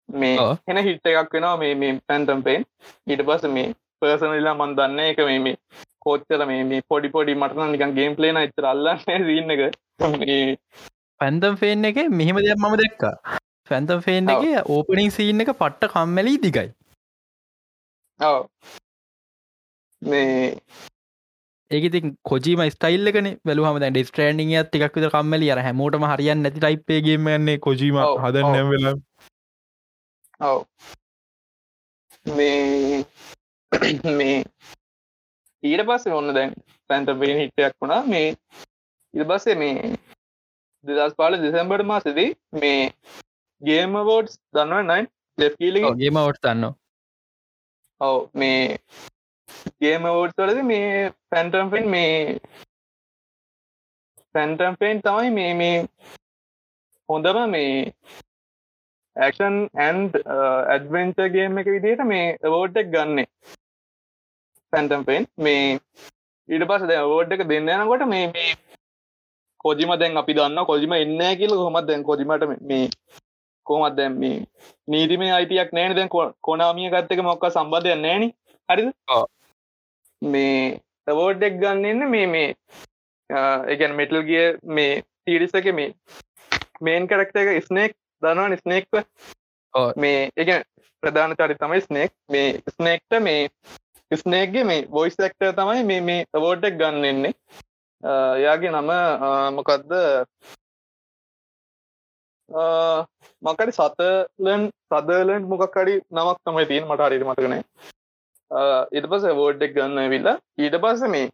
[SPEAKER 2] මේ. හෙන හිට් එකක් වෙනවා මේ මේ පැන්ටම් පේන් ඊට පස්ස මේ පර්සනලිලා මන් දන්න එක මේ මේ කෝච්චර මේ මේ පොඩි පොඩි මටන නිකන් ගේම් පලේන එච්චර අල්ලන්න සීන්න එක.
[SPEAKER 1] පැන්තම් ෆේන් එක මෙහෙම දෙයක් මම දෙක්ක ෆැන්තම් ෆේන් එක ඕපනින් සීන් එක පට්ට කම්මැලී දිගයි.
[SPEAKER 2] ඔව්. මේ
[SPEAKER 1] ඒකති කොජීම ස්ටයිල් එකන වැලුහම දැ ඩිස්ට්‍රේනිිය තිකක් විත කම්මලි. අර හැමෝටම හරියන් නැති ටයිපේගේමන්නේ කොජීම හදන්න වෙලා
[SPEAKER 2] ඔව්. මේ මේ ඊට පස්සේ ඔන්න දැන් පැන්ටබෙන් හිටයක් වුණා. මේ ඉට පස්සේ මේ දෙදස් පාල දෙසැම්බට මාසදී මේ ගේම වෝඩ්ස් දන්නුව නයින් ලෙෆ්කීලි
[SPEAKER 1] ගේම ඔට් තන්න
[SPEAKER 2] ඔව මේ ගේම වෝඩ් වලද මේ පැන්ටම්පෙන් මේ පැන්ටම්පෙන් තමයි මේ මේ හොඳම මේ ඇක්ෂන් ඇන්් ඇඩවෙන්චගේම එක විදිහට මේ අවෝඩ්ඩක් ගන්න. පැන්ටම්පෙන් මේ ඊට පස දැ අවෝඩ් එක දෙන්න යනකොට මේ මේ කොජිම දැන් අපි දන්න කොජිම එන්න කියල කොමත් දැන් කොජිමට මේ කොමත් දැම් මේ නීතිමේ අයිතියක් නෑන දැන් කොනාමිය ගත්තක මොක්ක සම්බධයක් නෑන හරිද. මේ අවෝඩ්ඩෙක් ගන්නන්න මේ මේ එකන් මෙටල් ගිය මේ තීරිස එක මේ මේන් කරක්ට එක ස්නේක් දනවන් ස්නේක්ව. මේ එක ප්‍රධාන චරි තමයි ස්නේක් මේ ස්නේක්ට මේ ස්නේක්ගේ මේ වොයිස් ක්ට තමයි මේ මේ අවෝඩ්ඩක් ගන්නන්නේ යාගේ නම මොකක්ද මකඩි සතලන් සදලන් මොකක්කඩි නමක් තමයි තිීන් මට හරිට මතකනේ ඉට පස වෝඩ්ඩක් ගන්න විල්ලා ඊට පස්ස මේ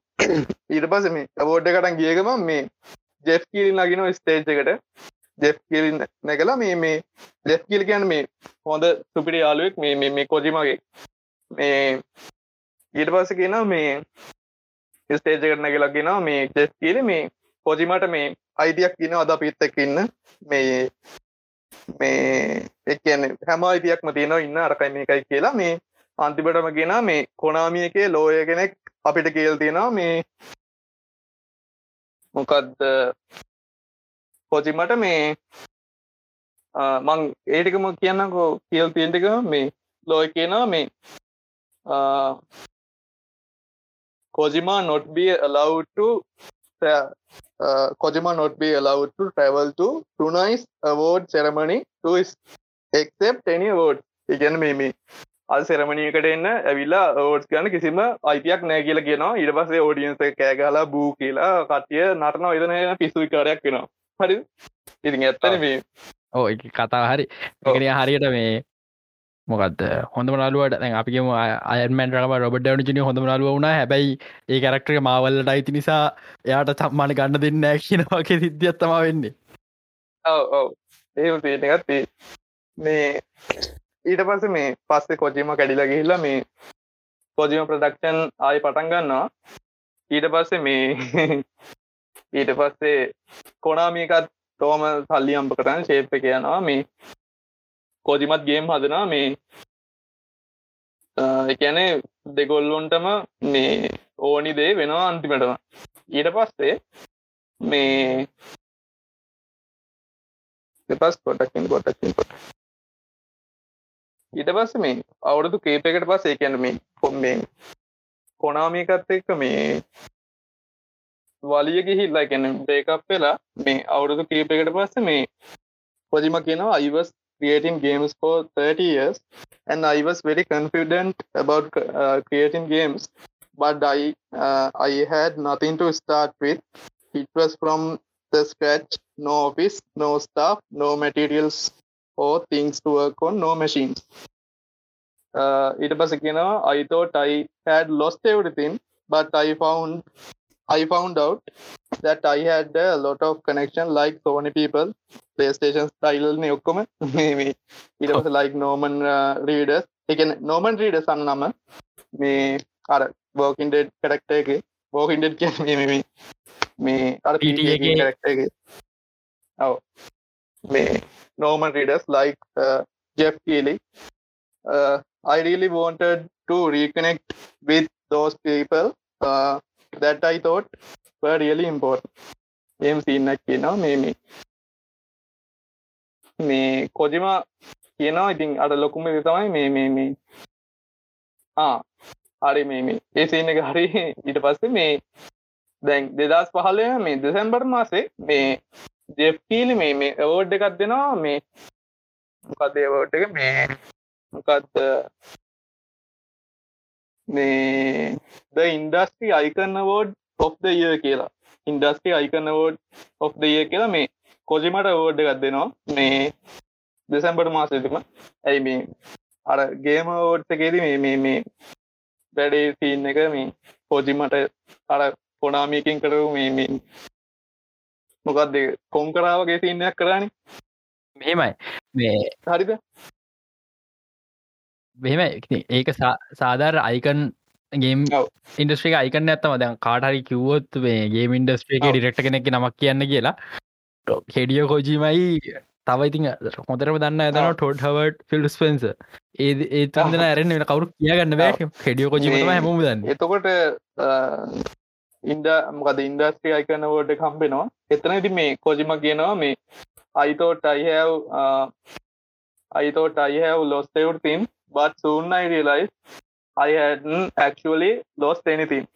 [SPEAKER 2] ඊට පස මේ අවෝඩ්ඩ කටන් ගියගම මේ ජෙෆ් කිරින් ලගෙන ස්ටේජ් එකට. ජෙෆ් කිරින් නැකලා මේ මේ ජෙෆ් කිල් කියන්න මේ හොඳ සුපිටි යාලුවෙක් මේ මේ මේ කොජිමගේ. මේ ඊට පස්ස කියන මේ ස්ටේජ කරන කියලාගෙන මේ ජෙස් කියල මේ පොජිමට මේ අයිතියක් කියන අද පිත්තක් ඉන්න. මේ මේ එකන හැම අයිතියක්ම තියෙනවා ඉන්න අරකයි මේකයි කියලා. මේ අන්තිබටම ගෙන මේ කොනාමිය එකේ ලෝය කෙනෙක් අපිට කියල් තියෙනවා. මේ මොකක්ද පොජිමට මේ මං ඒටිකම කියන්නකෝ කියල් තියෙන්ටික මේ ලෝය කියනවා මේ Kojima not be allowed to tra- uh, Kojima not be allowed to travel to tonight's award ceremony to accept any award. ඉගැන මේ අල් සෙරමණියකට එන්න ඇවිල්ලා ඕඩ්ස් ගන්න කිසිම අයිතියක් නෑ කියලා කියනවා. ඊට පස්සේ ඕඩියන්ස කෑගලා බූ කියලා කටිය නටන ඉදන පිස්සුයි කාරයක් වෙනවා. හරි ඉතින් ඇත්තන මේ
[SPEAKER 1] ඕ කතා හරි. හරියට මේ මොකද හොඳ නලුවට අපිම අයමන් රම රොබට ජනි හොඳ නලුව වුණ. හැබැයි ඒ කරක්ටක මවල්ලට අයිති නිසා එයාට තම්මාන ගන්න දෙන්න කියනවාගේ සිද්ධියත්තම වෙන්නේ.
[SPEAKER 2] ඔව ඔව. ඒ තියෙනගත් මේ ඊට පස්ස මේ පස්සේ කොජීම කැඩිල ගිහිල්ලා මේ කොජීම ප්‍රඩක්ෂන් ආය පටන් ගන්නවා. ඊට පස්සේ මේ ඊට පස්සේ කොනාමිකත් තෝම සල්ලි අම්ප කරන්න ශේප්ප කියනවා මේ කෝජිමත් ගේම් හදනා මේ එකනේ දෙගොල්ලොන්ටම මේ ඕනි දේ වෙනවා අන්තිමටම. ඊට පස්සේ මේ පස් පොටක්ින් පොටක්ින් පොට ඊට පස්ස මේ අවුරුදු කේපකට පස් ඒ කියන්න මේ කොම් මේ කොනාමිකත් එක්ක මේ වලිය ගිහිල්ලා ගැන බේකප් වෙලා මේ අවුරුදු කීපයකට පස්ස මේ පොජිම කියනවා අයිවස් creating games for 30 years and I was very confident about uh, creating games but I uh, I had nothing to start with it was from the scratch no office no staff no materials or things to work on no machines uh, ඊට පස කියනවා I thought I had lost everything but I found I found out that I had a lot of connection like so many people PlayStation style නේ ඔක්කොම මේ මේ ඊට පස්සේ like Norman uh, Reedus ඒ කියන්නේ Norman Reedus අන්න නම මේ අර Walking Dead character එකේ Walking Dead කියන්නේ මේ මේ මේ අර
[SPEAKER 1] PTA
[SPEAKER 2] PTA character එකේ ඔව් මේ Norman Reedus like uh, Jeff Keighley uh, I really wanted to reconnect with those people uh, that I thought were really important. එහෙම සීන් එකක් කියනවා මේ මේ මේ කොජිම කියනවා ඉතින් අර ලොකුම දේ තමයි මේ මේ මේ ආ හරි මේ මේ ඒ සීන් එක හරි ඊට පස්සේ මේ දැන් 2015 මේ දෙසැම්බර් මාසේ මේ ජෙෆ් කීලි මේ මේ අවෝඩ් එකක් දෙනවා. මේ මොකක්ද ඒ අවෝඩ් එක? මේ මොකක්ද මේ the industry icon award of the year කියලා. Industry icon award of the year කියලා මේ කොජිමට වෝඩ් එකක් දෙනවා. මේ දෙසැම්බට මාසතිම ඇයි මේ? අර ගේම ෝඩ්සකේද මේ මේ මේ වැඩේ සීන් එක මේ පෝජිමට අර කොනාමියකින් කරව මේ මේ මොකක්ද කොම් කරාවගේ සින්නයක් කරන්නේ
[SPEAKER 1] මෙහෙමයි. මේ
[SPEAKER 2] හරිද
[SPEAKER 1] මෙහෙම ඒක සාධාර අයිකන් ගේම්
[SPEAKER 2] ඔව්.
[SPEAKER 1] ඉන්ඩස්ට්‍රික අයිකන්න ඇත්තම දැන් කාටහරි කිව්වොත් මේ ගේම ඉන්ඩස්ට්‍රේක
[SPEAKER 2] ඔව්.
[SPEAKER 1] ඩිරෙක්ට කෙනෙක් නමක් කියන්න කියලා. හෙඩිය කෝජීමයි තව ඉතින් හොඳරම දන්න ඇතන. ටොඩ් හවට ෆිල් ස්පෙන්ස ඒ ඒ තුන්දන ඇරෙන් වෙන කවරු කියගන්න බෑ. හෙඩිය කොජීමටම
[SPEAKER 2] මේ-
[SPEAKER 1] හැමම දන්න.
[SPEAKER 2] එතකොට ඉන්ඩ මොකද ඉන්ඩස්ට්‍රී අයිකන වෝඩ කම්බෙනවා එතන ඉති මේ කොජිම කියනවා මේ I thought I have I thought I have lost everything but soon I realized I hadn't actually lost anything.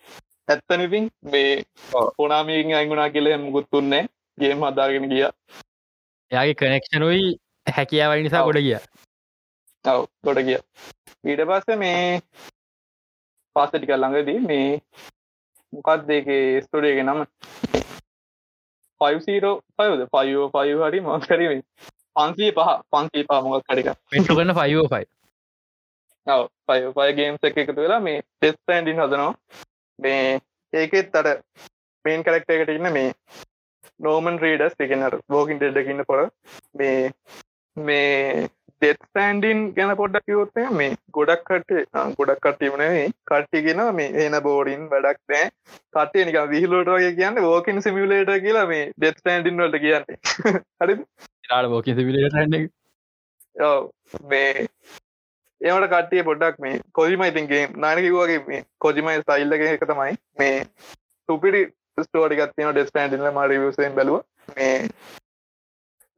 [SPEAKER 2] ඇත්තනිතින් මේ
[SPEAKER 1] ඔව්.
[SPEAKER 2] පොනාමීකින් අයිගුණා කියල මුකුත්තුන්නේ ගේම අදාගෙන ගිය.
[SPEAKER 1] යාගේ කනෙක්ෂනුයි හැකියාවයි නිසා. ගොඩ ගිය.
[SPEAKER 2] ඔව් ගොඩ ගිය. ඊට පස්ස මේ පස්සටික ළඟදී මේ මොකක් දෙකේ ස්ටෝඩියක නම? 505ද 505 හරි මොකරීම පන්සී පහ පන්සී පහ මොකක් කඩික
[SPEAKER 1] පෙන්ටු කන්න ෆයිෝ ෆයි
[SPEAKER 2] ඔව 505 ගේම්ස් එක එකතු වෙලා මේ ටෙස්ටන්ඩින් හදනවා. මේ ඒකෙත් අර මේන් කරක්ට එකට ඉන්න මේ නෝමන් රීඩස් එකනර බෝකින් ඩෙඩ්ඩකින්න පොර. මේ මේ ඩෙත්ස්ටන්ඩින් ගැන පොඩ්ඩක් යවත්තය මේ ගොඩක් කට ගොඩක් කට්ටීමනේ කට්ටිගෙන මේ එන බෝඩින් වැඩක් නෑ කටේ නික විහිලෝට වගේ කියන්න ෝකින් සිමිලේට කියලා මේ ඩෙත්ස්ටන්ඩින් වලට කියන්නේ. හරි
[SPEAKER 1] රාට බෝක සිවිලට
[SPEAKER 2] ඔව්. මේ ඒවට කට්ටිය පොඩ්ඩක් මේ කොජිම ඉතින්ගේ නානකිවගේ මේ කොජිමයි ස්ටයිල්ලක එක තමයි. මේ සුපිරි ස්ටෝටිකත්තින ඩෙස්ටන්ඩිල ම රිවසෙන් බැලුව. මේ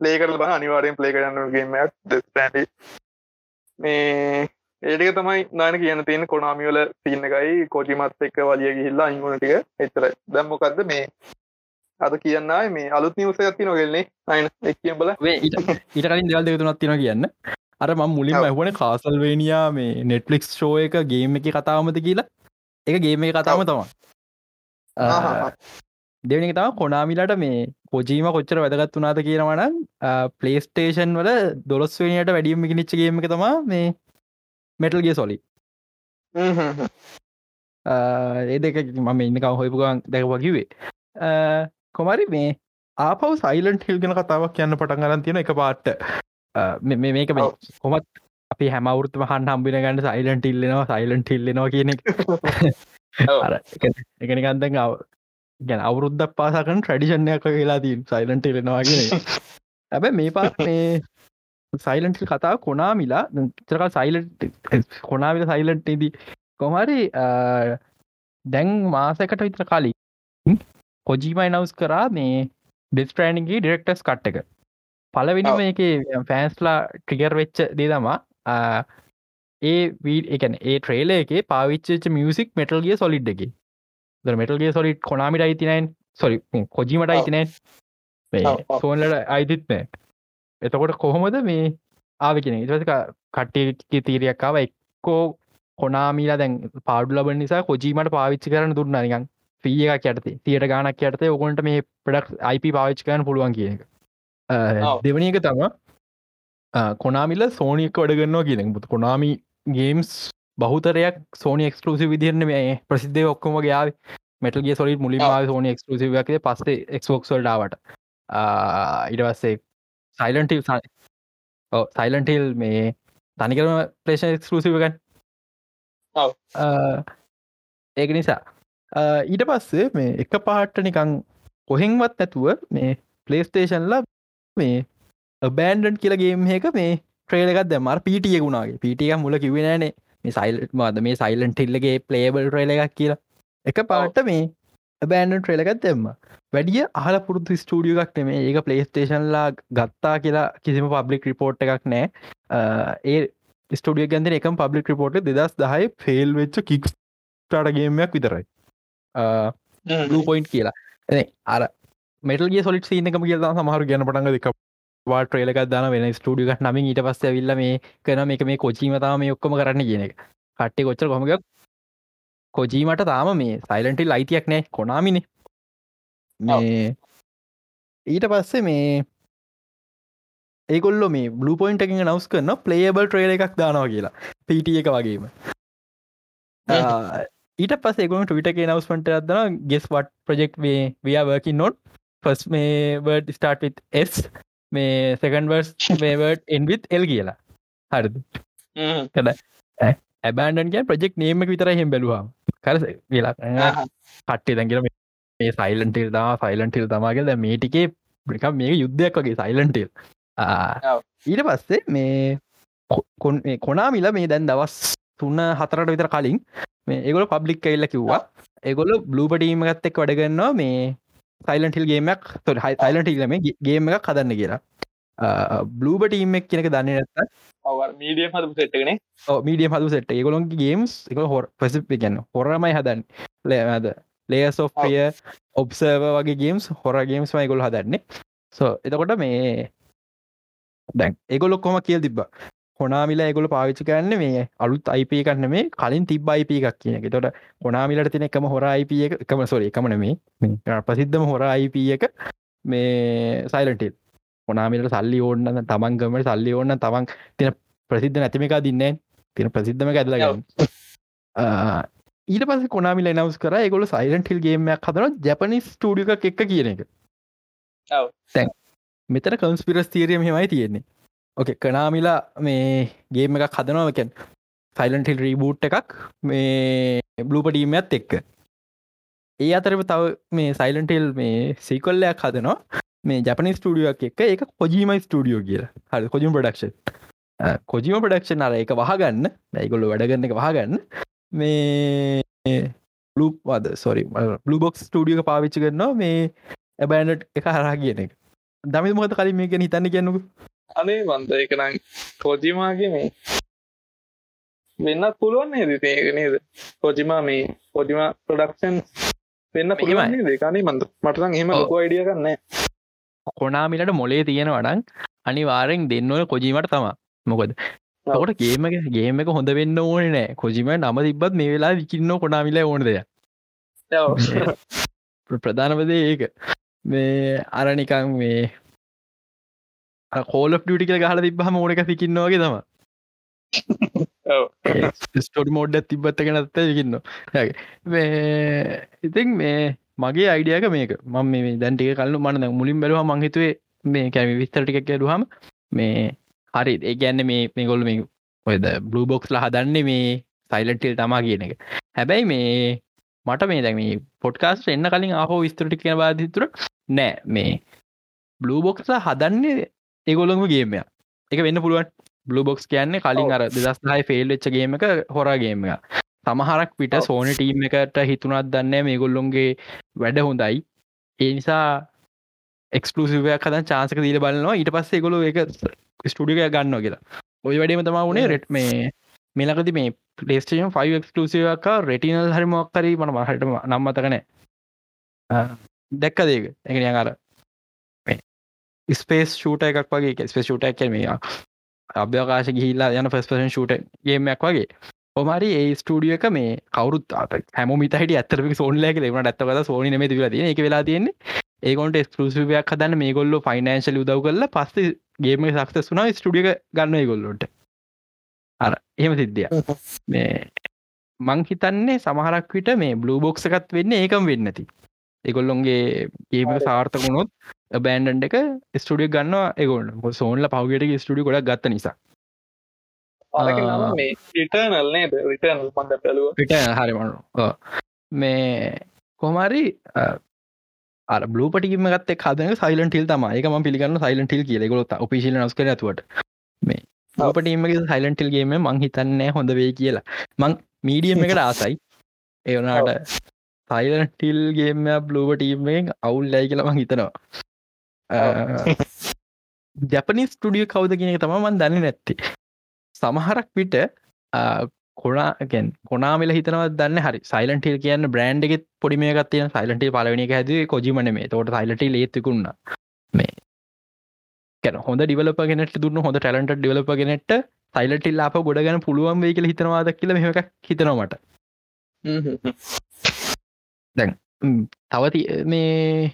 [SPEAKER 2] පලේකරල බ අනිවාරයෙන් පලේ කරන්නගේමයක් ඩෙස්ටන්ඩි මේ ඒටික තමයි නාන කියන තියෙන කොනාමියල තියන්න එකයි. කොජිමත් එක්ක වලිය ගිහිල්ලා අංගුණටික එතර දැම්මොකක්ද මේ අද කියන්න මේ අලුත් නිවස ඇති නොගෙල්න්නේ අයින එක්කිය බල
[SPEAKER 1] ඊට ඊට කලින් දෙවල් දෙකතුනත් තින කියන්න. අර ම මුලින්. ඇහුවන කාසල්වේනියා මේ නෙට්ලික්ස් ෂෝ එක ගේම එක කතාවමද කියලා. එක ගේම එක
[SPEAKER 2] ඔව්.
[SPEAKER 1] තමා දෙවනි තම කොනාමිලට මේ කොජීම කොච්චර වැදගත් වනාද කියනවනම් පලේස්ටේෂන් වල දොළොස්වනියට වැඩියම නිච්චගේම එක තමා මේ මෙටල්ගේ සොලි ඒ දෙක මම ඉන්නක හොයිපුගන් දැක වකිවේ කොමරි මේ ආපව සයිලන්ට හිල්ගෙන කතාවක් කියන්න පටන් ගරන් තියෙන එක පාට්ට මේක මේ. කොමත් අපි හැමවුරුත්තම හන් හම්බින ගන්න සයිලන්ට ඉල්ලෙනවා සයිලන්ට ඉල්ලෙනවා කියන එක
[SPEAKER 2] ඔව්.
[SPEAKER 1] අර එකනිකන්දන් ගැන අවුරුද්ධ පාසකන ට්‍රඩිෂණයක් වෙලා තින් සයිලන්ට ඉලෙනවා කියන ඇබ මේ පාත් මේ සයිලන්ට කතාව කොනාමිලා චරක සයිලට් කොනාවිල සයිලන්ට්දී කොමරි දැන් මාසකට විතර කලින් කොජීමයි නවස් කරා මේ ඩිස්ට්‍රෑනිගේ ඩිරෙක්ටස් කට් එක පලවෙනිම එක ෆෑන්ස්ලා ට්‍රිගර් වෙච්ච දේ තමා ඒ වී එකන ඒ ට්‍රේල එක පාවිච්චච මියසික් මෙටල්ගේ සොලිඩ් එක. ද මෙටල්ගේ සොලිට් කොනාමිට අයිතිනයින් සොරි කොජීමට අයිතිනයින් ෆෝන්ලට අයිතිත් නෑ. එතකොට කොහොමද මේ ආවිකෙන ඉටක කට්ටි තීරයක්කාව එක්කෝ කොනාමීලා දැන් පාඩු ලබ නිසා කොජීමට පාවිච්චි කරන දුන්න. නිකන් ්‍රිය එකක් යටතේ තියට ගානක් යටතේ ඔකොන්ට මේ පඩක් අයිප පාවිච්චි කරන පුළුවන් කියන එක දෙවනි එක තම කොනාමිල සෝනික වඩගන්නවා කියන බුත් කොනාමි ගේම්ස් බහතරයක් සෝනි එක්ස්කලසිි විදිරන්න මේ ප්‍රසිද්ධ ඔක්කොම යාව මෙටල්ගේ සොලි මුලින් සෝනි එක්ස්කලසිවක්ේ පස්සේ එක්ෝක්සල්ඩාවට ඉඩවස්සේ සයිලන්ටල් සයිලන්ටල් මේ තනිකරම ප්‍රේෂන් එක්ස්කලසිවගන් ඒක නිසා. ඊට පස්සේ මේ එක පාට්ට නිකං කොහෙන්වත් නැතුව මේ පලේස්ටේෂන්ල මේ බෑන්ඩන් කියලගේම් එක මේ ට්‍රේලකත් දැමර පිටිය ගුණාගේ පිටිය මුල කිවෙනෑනේ මේ සයිල් මද මේ සයිලන් ටිල්ලගේ පලේබල් ට්‍රේල එකක් කියලා. එක පාට මේ බෑන්ඩන් ට්‍රේලකත් දෙම්ම. වැඩිය අහල පුරුදු ස්ටඩිය එකක් නෙමේ ඒක පලේස්ටේෂන්ලා ගත්තා කියලා කිසිම පබ්ලික් රිපෝට් එකක් නෑ. ඒ ස්ටඩිය ගැන්ද එක පබ්ලික් රිපෝට් දෙදස් දහයි ෆෙල් වෙච්ච කික් ටාටගේමයක් විතරයි. ලූ පොයින්් කියලා. අර මෙටල්ගේ සොලිට සීනකම කියලා සමහරු ගැන පටන්ග දෙක වා ට්‍රේලක දාන වෙන ස්ටඩියක නමින් ඊට පස්ස විල්ල මේ කන එක මේ කොචීමතාව මේ ඔක්කොම කරන්න කියන එක. කට්ටේ කොච්චර කොමග කොජීමට තාම මේ සයිලන්ටල් අයිතියක් නෑ කොනාමින. මේ ඊට පස්සේ මේ ඒගොල්ල මේ බ්ලු පොයින්ට එක නවස් කරන්න පලේබල් ට්‍රේල එකක් දානවා කියලා. පිට එක වගේම. ඊට පස් ගුණ ටවිට නවස්මට අදන guess what project we working not ෆස් මේ වර්ඩ් ස්ටාර්ට් එස් මේ සකන් වර්ස් මේවර්ඩ් එන්විත් එල් කියලා. හරිද? කද ඇබන්ඩන් කිය ප්‍රජෙක්් නේමක විතර හෙම බැලවා කර වෙලා කට්ටේ දැන්ගර මේ සයිලන්ටල් දා ෆයිලන්ටල් තමාගේ දැ මේටිකේ බ්‍රික මේ යුද්ධයක් වගේ සයිලන්ටල් ඊට පස්සේ මේ කොනා මිල මේ දැන් දවස් තුන්න හතරට විතර කලින් මේ ඒගොල පබ්ලික් කල්ල කිව්වා. ඒගොල බ්ලූපටීම ගත්ත එක් වඩගන්නවා මේ සයිලන්ටිල් ගේමක් තො හයි සයිලන්ටිල්ම ගේම එකක් හදන්න කියලා. බ්ලූබටීමක් කියනක දන්න නැත්ත
[SPEAKER 2] මීඩියම් හතු සෙට්ගෙන
[SPEAKER 1] මීඩියම් හතු සෙට් ඒගොලොන් ගේම්ස් එක. හොර පසිපි ගන්න හොරමයි හදන්න. ලෑමද ලේස් ඔෆ්ිය ඔබ්සර්ව වගේ ගේම්ස් හොර ගේම්ස් මයි ගොල් හදන්නේ. සෝ එතකොට මේ දැන් ඒගොලොක් කොම කියල් තිබ්බ හොනාමිල ඒගොල පාවිච්චි කරන්න මේ අලුත් අයිප කන්න මේ කලින් තිබ අයිප එකක් කියන එක. තොට හොනාමිලට තින එකම හොර අයිප එක එකම සොර එකමන මේ ප්‍රසිද්ධම හොර අයිප එක මේ සයිලටල් හොනාමිලට සල්ලි ඕන්න තමන්ගමට සල්ලි ඕන්න තමන් තින ප්‍රසිද්ධ නැතිම එක දින්න තින ප්‍රසිද්ධම ඇදලගන්න ඊට පස කොනාමිල නවස් කර ගොල සයිලන්ටිල් ගේමයක් හදන ජපනිස් ටඩික එක්ක කියන එක. තැන් මෙතන කන්ස්පිරස් තීරියම හෙමයි තියෙන්නේ ඕකේ කනාමිලා මේ ගේම එකක් හදනවකැන් ෆයිලන්ටිල් රීබූට් එකක් මේ බ්ලූපඩීමත් එක්ක. ඒ අතරම තව මේ සයිලන්ටෙල් මේ සීකොල්ලයක් හදනවා. මේ ජපනි ස්ටඩියක් එක එක පොජීමයි ස්ටඩියෝ කියලා. හරි කොජිම ප්‍රඩක්ෂ කොජිම ප්‍රඩක්ෂන් අර එක වහගන්න. ඇයිගොල්ල වැඩගන්න එක වහගන්න. මේ ලූප්වාද සොරි බ්ලුබොක් ස්ටඩියක පාවිච්චි කරනවා මේ ඇබෑනට් එක හරා කියන එක. දමි මොහත කලින් මේ ගැන හිතන්න කියන්නකු?
[SPEAKER 2] අනේ බන්ද එකනම් කෝජිමාගේ මේ වෙන්නත් පුළුවන් නේද? ඒක නේද? කෝජිමා මේ කෝජිම ප්‍රඩක්ෂන් වෙන්න පුළුවන් දෙකානේ මන්ද මටතන් එහෙම ලොකු අයිඩිය කන්න
[SPEAKER 1] කොනාමිලට මොලේ තියෙන වඩන් අනිවාරෙන් දෙන්නවල කොජීමට තමා. මොකද? ට ගේම ගේම එක හොඳ වෙන්න ඕන නෑ. කොජිම නම තිබත් මේ වෙලා විකින්න කොනාමිල ඕන දෙය ප්‍රධානපදේ ඒක. මේ අරනිකං මේ කෝල ටික ගහල තිබහම ඕනක සිකින්නවාගේ තම ස්ටෝඩ් මෝඩ්ඩ තිබත්ත ගැනත්ත විකින්න ඉතින් මේ මගේ අයිඩියක මේක. මම මේ දැන්ටික කල්ලු මන මුලින් බැලවා මංහිතුවේ මේ කැමි විස්තරටික ඇරුහම මේ හරි. ඒ ගැන්න මේ මේ ගොල්ල මේ ඔයද බ්ලූ බොක්ස්ල හදන්නේ මේ සයිලට්ටල් තමා කියන එක. හැබැයි මේ මට මේ දැම පොට්කාස්ට එන්න කලින් ආහෝ විස්තරටි කියන බාධතුර නෑ. මේ බ්ලූ බොක්ස හදන්නේ ඒගොල්ලොම ගේමය එක වෙන්න පුළුවන් බ්ලු බොක්ස් කියන්නේ කලින් අර දෙදස් හයි ෆෙල් වෙච්ච ගේම එක හොරාගේම එක සමහරක් පිට. සෝනි ටීම් එකට හිතුනත් දන්න මේ ගොල්ලොන්ගේ වැඩ හොඳයි. ඒ නිසා එක්ස්කලසිවයක් හද චාසක දීල බලන්නවා ඊට පස්සේ ගොලු එක ස්ටඩිය ගන්න කියලා. ඔය වැඩීම තමා වුණේ රෙට් මේ මෙලකති මේ පලේස්ටේෂන් 5 එක්ස්කලසිවක රෙටිනල් හරිමක්කරී මන මහට නම්මතකනෑ දැක්ක දේක එකනිය අර ස්පේස් ෂූට එකක් වගේ ස්පේ ෂූට එක මේ අභ්‍යකාශ ගිහිල්ලා යන ෆස්පසන් ෂූට ගේමයක් වගේ. ඔමරි ඒ ස්ටඩිය එක මේ කවරුත් හැම මිට ඇතරක සෝන්ලක ලෙවන ඇත්තකද සෝනි නෙම තියෙන එක වෙලා තියෙන්නේ ඒකොන්ට ස්කලසිවයක් හදන්න මේ ගොල්ල ෆයිනන්ශල් උදව් කරලා පස්ස ගේම සක්ත සුනා ස්ටඩිය ගන්න ගොල්ලොට අර එහෙම සිද්ධිය මේ මං හිතන්නේ සමහරක් විට මේ බ්ලූ බොක්ස එකත් වෙන්න ඒකම් වෙන්නති එකොල්ලොන්ගේ
[SPEAKER 2] හරි.
[SPEAKER 1] සාර්ථකුණොත් බෑන්ඩ එක ස්ටඩිය ගන්න එගොන්න සෝන්ල පවගට ස්ටඩි ගොඩක් ගත්ත නිසා. පිට හරිමනු මේ කොමරි අර බලපටිම ගත් කදන සයිලන් ටිල් තම එකම පිළිගන්න සයිලන් ටිල් කියල. ගොත් ඔපිසිල නස් කර ඇතුවට මේ ලෝපටීමගේ සයිලන්ටිල් ගේම මං හිතන්නේ හොඳ වේ කියලා. මං මීඩියම් එකට ආසයි. ඒවනාට සයිලන්ටිල් ගේම බ්ලෝව ටීම්ෙන් අවුල් ලයි කියලා මං හිතනවා. ජපනි ස්ටඩිය කවද කියෙන තම මන් දන්න නැත්ති. සමහරක් විට කොනාගෙන් කොනාමල හිතනව දන්න හරි. සයිලන්ටිල් කියන්න බ්‍රන්ඩ් එකෙත් පොඩි මේ ගත්තිය සයිලන්ටේ පලවෙනි හැද කොජිමන මේ තෝට සයිලට ලේතිකුන්න මේ කැන හොඳ ඩිවලපගෙනට දුන්න හොඳ ටලන්ට ඩිවලපගෙනට සයිලටිල් අප ගොඩගන පුළුවන් වේ කියල හිතනවාද කියල මෙක හිතනවට තවති මේ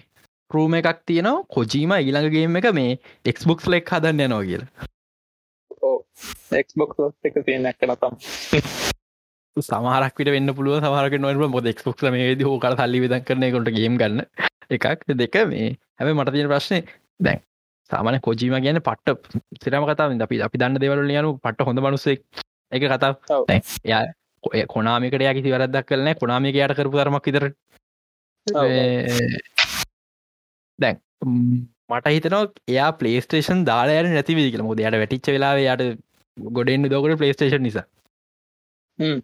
[SPEAKER 1] රූම එකක් තියනවා. කොජීම ඊළඟගේම එක මේ එක්ස්බොක්ස් ලෙක් හදන්න යනවා කියලා.
[SPEAKER 2] එක්බොක් එක තියෙන එක්කන තම්
[SPEAKER 1] සමහරක්විට වෙන්න පුළුව සමහරක නොව මොද එක්ස්බොක් මේ ද හෝකර සල්ලි විදන් කරන කොට ගේම් ගන්න එකක්. දෙක මේ හැම මට තියෙන ප්‍රශ්නය දැන් සාමන කොජීම ගැන පට්ට සිරම කතාව අපි අපි දන්න දෙවල යනු පට්ට හොඳ මනුස්සෙක් එක කතා
[SPEAKER 2] ඔව්.
[SPEAKER 1] ඔය කොනාමිකට යා කිසි වැරදක් කරන කොනාමික යට කරපු කරමක්
[SPEAKER 2] ඔව්.
[SPEAKER 1] දැන් මට හිතනවා එයා පලේස්ටේෂන් දාලායට නැතිවී කියල. මොද යට වැටිච්ච වෙලා යට ගොඩෙන් දකට පලේස්ටේෂන් නිසා.
[SPEAKER 2] හ්ම්.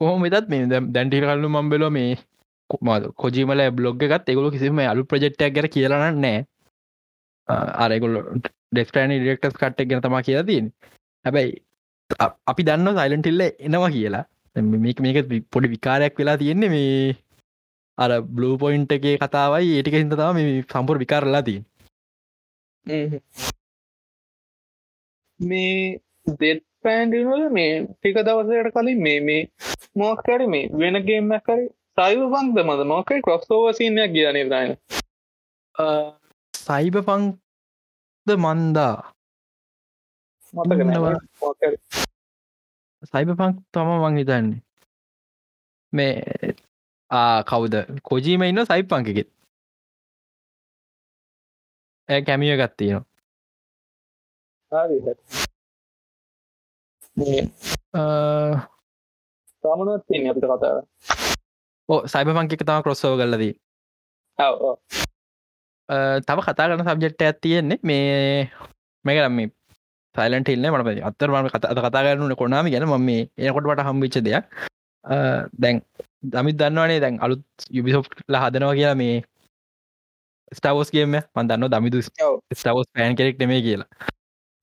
[SPEAKER 1] කොහොම වෙතත් මේ දැන්ටි කල්ලු මම්බෙලෝ මේ කොමද කොජීමල බ්ලොග් එකත් එගොල කිසිම අලු ප්‍රජෙක්්ටක් ගැර කියලන්න නෑ අරගොල ඩෙස්ටන ඩෙක්ටස් කට්ටක් ගැන තමා කියලා තින් හැබැයි අපි දන්න සයිලන්ටිල්ල එනවා කියලා. මේක මේක පොඩි විකාරයක් වෙලා තියෙන්නේ මේ අර බ්ලූ පොයින්ට එකේ කතාවයි. ඒටික හිද තම මේ සම්පුර විකාරලා තින්
[SPEAKER 2] මේ දෙත් පෑන්ඩිනල මේ ටික දවසයට කලින් මේ මේ මොක්කරි මේ වෙන ගේම කරි සයිව බන්ද මද? මොකයි කොස්තෝවසිනයක් කියනේ දයින
[SPEAKER 1] සයිබ පංද මන්දා
[SPEAKER 2] මතක
[SPEAKER 1] සයිබ පංක් තම මං හිතන්නේ. මේ ආ කවුද? කොජීම ඉන්න සයි පංකෙත් ඇ කැමිය ගත්තියනවා
[SPEAKER 2] තමනත් තින්න අපිට කතාව
[SPEAKER 1] ඕ සයිබ පංකික තම කොස්සෝ කල්ලදී. තව කතා කරන සබ්ජෙට් ඇත් තියෙන්නේ. මේ මේකරම් මේ සයිලන්ට ඉල්න්න මට අත්තරම කත කතා කරනුන කොනාම ගැන. ම මේ එනකොට වට හම්විච්ච දෙයක්. දැන් දමිත් දන්නවනේ දැන් අලුත් යුබිසෝ් ල හදනවා කියලා මේ ස්ටාවෝස්ගේම මන් දන්න දමිදු
[SPEAKER 2] ඔව්.
[SPEAKER 1] ස්ටාවෝස් පෑන් කෙනෙක් නෙමේ කියලා.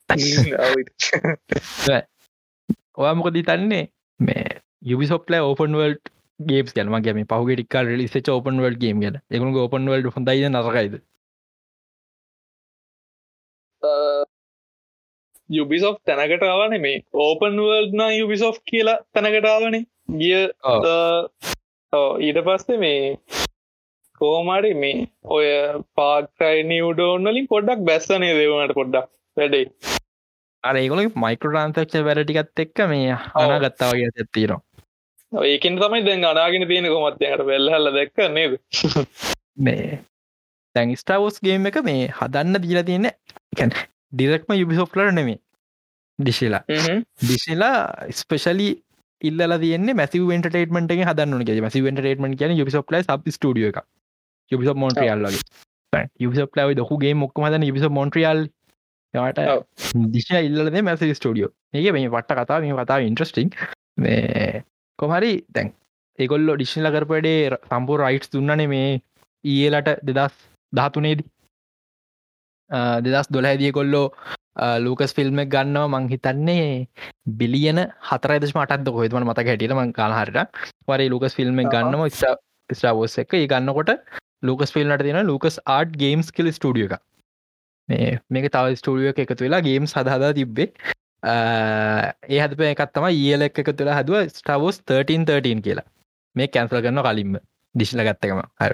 [SPEAKER 1] ඔයා. මොක දිතන්නේ මේ යුබිසොප්ල ඕපන් වල්ඩ් ගේම් ගැනම ගැම පහුගේ ටික්කල් ලිස ඕපන් වල්ඩ් ගේම් ගැන. එකු ඕපන් වල්ඩ් හොඳයි නරකයිද
[SPEAKER 2] යුබිසෝ් තැනකට ආවන මේ ඕපන් වර්ල්න යුබිසෝ් කියලා තැනකටාවන ගිය ඊට පස්සේ මේ කෝමරි මේ ඔය පාක්ටයි නිවඩෝන්නලින් පොඩ්ඩක් බැස්සනේ දෙවනට පොඩ්ඩක්? වැඩේ.
[SPEAKER 1] අර ඒගොල මයිකර ට්‍රන්සක්ෂ වැරටිකත් එක්ක මේ අනා ගත්තාවගේ ඇත්තිනවා
[SPEAKER 2] ඒකෙන් තමයි දැන් අනාගෙන තියෙන කොමත්යකට වෙල්හල්ල දැක්ක නේද?
[SPEAKER 1] මේ තැන් ස්ටාවෝස් ගේම් එක මේ හදන්න දීලා තියන්න ඩිරෙක්ම යුබිසොප්ලර නෙමේ ඩිශලා ඩිශලා ස්පෙශලි ඉල්ල තියන්නේ මැසි වෙන්ටේටමට හදන්න මසි වෙන්ටේටමට කියන යුබිසොප්ල සබ් ස්ටඩිය එක යුබිසො මොන්ට්‍රියල්ලගේ යුබිසොප්ලව දොකුගේ මොක්ම හදන යුබිසො මොන්ට්‍රියල්
[SPEAKER 2] ඔව්.
[SPEAKER 1] දිශ ඉල්ලද මැස ස්ටඩියෝ ඒක මේ පට්ට කතා මේ කතා ඉන්ට්‍රස්ටිං කොමරි දැන් ඒගොල්ලො ඩිශ්න ලකරපඩේ සම්පූර් රයිට්ස් දුන්නන මේ ඊලට දෙදස් දහතුනේදී දෙදස් දොලහැදිය කොල්ලෝ ලූකස් ෆිල්ම් ගන්නවා. මං හිතන්නේ බිලියන හතරදශ මටත් කොහෙතුම මත හැටිට මං කාලහරට වරේ ලූකස් ෆිල්ම් ගන්නම ස්ටාවෝස් එක. ඒ ගන්නකොට ලූකස් ෆිල්නට තියෙන ලූකස් ආට් ගේම්ස් කිල් ස්ටඩිය එක මේ මේක තව ස්ටඩිය එක එකතු වෙලා ගේම් සදහදා තිබ්බේ. ඒ හදප එකත්තම ඒල එක තුළ හදුව ස්ටාවෝස් 1313 කියලා. මේ කැන්සල් කරන්න කලින්ම දිශල ගත්තකම හර.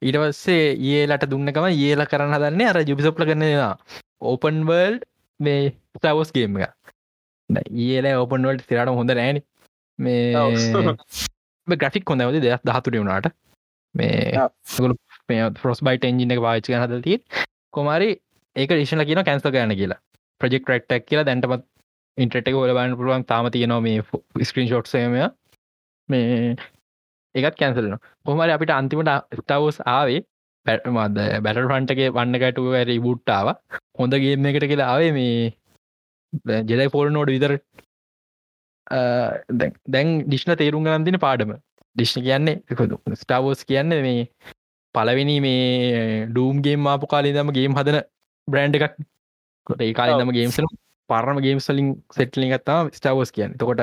[SPEAKER 1] ඊට පස්සේ ඒලට දුන්නකම ඒල කරන්න දන්න අර ජුබිසොප්ල කරනවා ඕපන් වර්ල්ඩ් මේ ස්ටවෝස් ගේම එක. ඒල ඕපන් වල්ට සිරට හොඳ නෑන. මේ ග්‍රෆික් හොඳවද දෙයක් දහතුර වුණාට. මේ ෆොස් බයිට එන්ජින එක පාච්ච හද ති කොමරි ඒක ේෂන කියන කැන්සල් කරන කියලා. ප්‍රජෙක් රක්ටක් කියලා දැන්ටමත් ඉන්ට්‍රට ොල බන්න පුළුවන් තාම තියනවා මේ ස්ක්‍රීන් ෂොට්සයමය මේ ඒකත් කැන්සලන කොමරි අපිට අන්තිමට ස්ටවස් ආවේ. පැටමද බැට ෆන්ටගේ වන්නකටුව ඇරි බුට්ටාව හොඳගේම එකට කියලා ආවේ මේ ජෙදයි ෆෝල් නෝඩ විතර. දැන් ඩිශ්න තේරුම් ගන්දින පාඩම. ඩිශ්න කියන්නේ ස්ටාවෝස් කියන්න මේ පලවෙනි මේ ඩූම්ගේම් ආපු කාලීදම ගේම් හදන බ්‍රන්ඩ් එකක්. ඒ කාලදම ගේම්සන පරම ගේම්සලින් සෙට්ලින් ගත්තාම ස්ටාවෝස් කියන්න. තකොට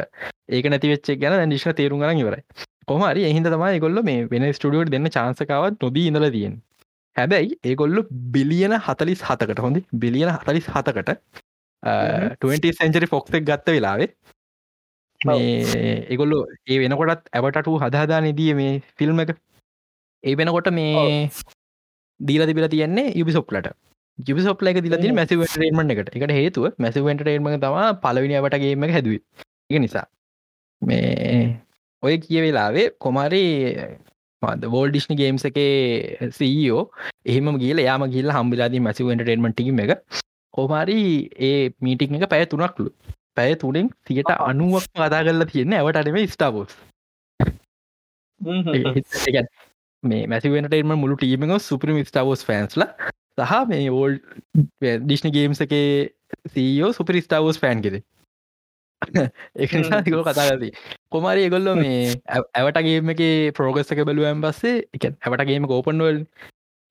[SPEAKER 1] ඒක නැති වෙච්චේ ගැන ඩිශ්න තේරුම් ගන ඉවරයි. කොමරි එහින්ද තමයි ගොල්ල මේ වෙන ස්ටඩියට දෙන්න චාන්සකාවත් නොදී ඉඳල තියෙන් හැබැයි ඒගොල්ලු බිලියන හතලිස් හතකට හොඳ බිලියන හතලිස් හතකට 20 සෙන්චරි ෆොක්සෙක් ගත්ත වෙලාවේ මේ ඒගොල්ලු ඒ වෙනකොටත් ඇවටට හදාදා නිදිය මේ ෆිල්ම් එක. ඒ වෙනකොට මේ දීල තිබිල තියන්නේ යුබිසොප්ලට ජිපිසොප්ල එක දිල තින මැසිව ටේන්මට එකට. එකට හේතුව මැසිවට ටේන්ම තම පලවිනි අවටගේම හැදුව. එක නිසා. මේ ඔය කිය වෙලාවේ කොමරි වෝල් ඩිශ්න ගේම්ස් එක සීෝ එහෙම ගිල යාම ගිල්ල හම්බිලාදී මැසිව ටේන්මටීම එක කොමරි ඒ මීටික් එක පැය තුනක්ලු පැය තුනෙන් සියට අනුවක් අදා කරලා තියෙන ඇවට අනෙම ස්ටාබෝස් මේ මැසිවෙන්ටේම මුළු ටීමක සුපරිම ස්ටාවෝස් ෆෑන්ස්ල සහ මේ ඕල් ඩිශ්න ගේම්ස් එක සීෝ සුපරි ස්ටාවෝස් ෆෑන් කෙරේ ඒක නිසා තිකෝ කතාගදී කොමරි ඒගොල්ල මේ ඇවටගේම එක ප්‍රෝගස් එක බැලුවම් පස්සේ එක ඇවටගේම ගෝපන්වල්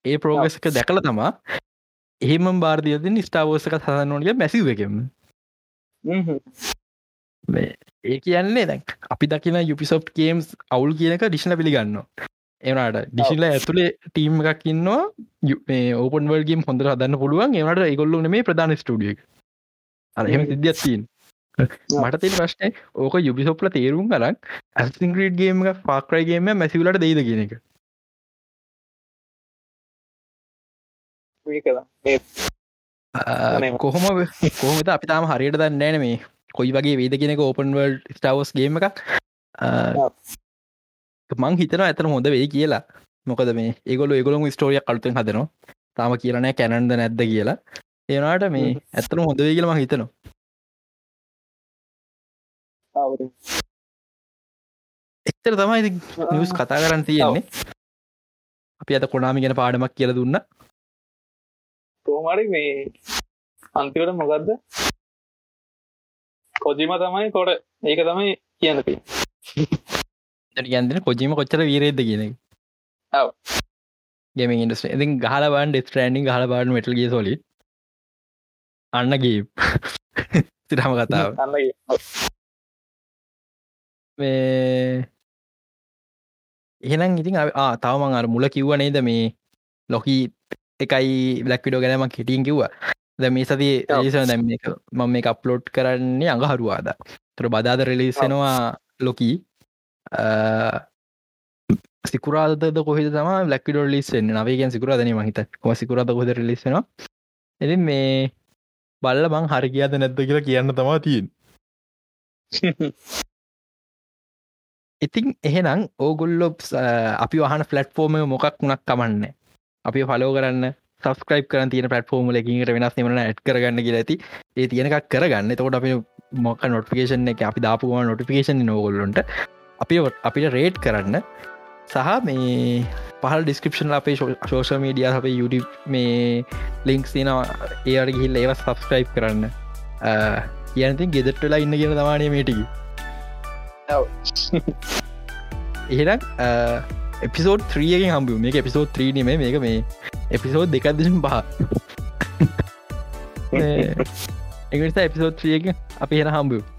[SPEAKER 1] ඒ ප්‍රෝගස් එක දැකල තමා එහෙම බාර්ධයතින් ස්ටාවෝස එක සහන්න ඕනිය මැසිව එකම ඒ කියන්නේ දැන් අපි දකින යුපිසොප් ගේම්ස් අවුල් කියනක ඩිශ්න පිළිගන්න එනට ඩිසිල්ල ඇතුළේ ටීම් එකක් ඉන්නවා. ඕපන් වල්ගේම් හොඳර හදන්න පුළුවන්. එනට ඒගොල්ලු මේ ප්‍රධාන ස්ටඩිය අ එම සිද්ධියත් තිීන් මට තින ප්‍රශ්නය ඕක යුබිසොප්ල තේරුම් කරක් ඇස්ටිංග්‍රීඩ් ගේම පාක්‍රයිගේම මැසිවලට දෙයිද කියන එක. කොහොම කොහොමද අපි තාම හරියට දන්න නෑන මේ කොයි වගේ වේද කියෙනෙක ඕපන්වල් ස්ටවස් ගේම එකක්. මං හිතන ඇතන හොඳ වේ කියලා. මොකද මේ ඒගොල ඒගොලම ස්ටෝරිය කල්තෙන් හදනවා. තාම කියලනෑ කැනන්ද නැද්ද කියලා. ඒනාට මේ ඇත්තන හොඳ වේ කියලම හිතනවා එත්තර තමයි නිවස් කතා කරන්න තියෙන්නේ. අපි අත කොනාමි ගැන පාඩමක් කියල දුන්න.
[SPEAKER 2] කෝමරි මේ අන්තිවට මොකක්ද කොජිම තමයි කොට ඒක තමයි කියනති
[SPEAKER 1] ගැන්දෙන කොජීම කොච්චර වීරේද කියන ගෙම ඉන්ඩස් ඉතින් ගහල බන් ස්ට්‍රන්ඩිං හල බාඩ මටල් ගේ සොලි අන්නගේ සිරහම කතාව එහෙනම් ඉතින් තවමං අර මුල කිව්ව නේද මේ ලොකී එකයි බ්ලක්විඩෝ ගැනම කෙටින් කිව්වා. ද මේ සති ඒස දැම් මම මේ අප්ලෝඩ් කරන්නේ අඟ හරුවාද තුර බදාද රෙලිස්සෙනවා ලොකී සිකුරාදද කොහෙ තම ලක්විඩෝ ලිස්සෙන් නවේගෙන් සිකුරාදන මහිත සිකුරාද කොද ලිස්සෙනවා එති මේ බල්ල බං හරි කියද නැද්ද කියලා කියන්න තමා තියෙන් ඉතින් එහෙනම් ඕගුල්ලො අපි වහන ෆලට්ෆෝර්ම මොකක් වුණක් කමන්න. අපි ෆලෝ කරන්න සස්ක්‍රයිප් කරන තියන පටෆෝර්ම ලකින්ට වෙනස් මන ඇත් කරගන්න කියලා ඇති. ඒ තියෙනකක් කරගන්න. තකොට අපි මොක නොටිකේෂන් එක අපි දාපුවා නොටිකේෂන් නෝගොල්ලොන්ට අපි අපිට රේට් කරන්න. සහ මේ පහල් ඩිස්ක්‍රපෂන් අපේ ශෝෂ මීඩිය අපේ YouTube මේ ලිංක්ස් තිනවා ඒට ගිහිල්ල ඒව සබස්ක්‍රයිබ් කරන්න. යනතින් ගෙදටලා ඉන්න කියෙන තමානය මේටිකි එහෙනම් එපිසෝඩ් ත්‍රියගෙන් හම්බු මේ එපිසෝඩ් ත්‍රී නීම මේක මේ එපිසෝඩ් දෙකක්දශම් පහ. එනිසා එපිසෝඩ් ත්‍රියක අපි හෙන හම්බු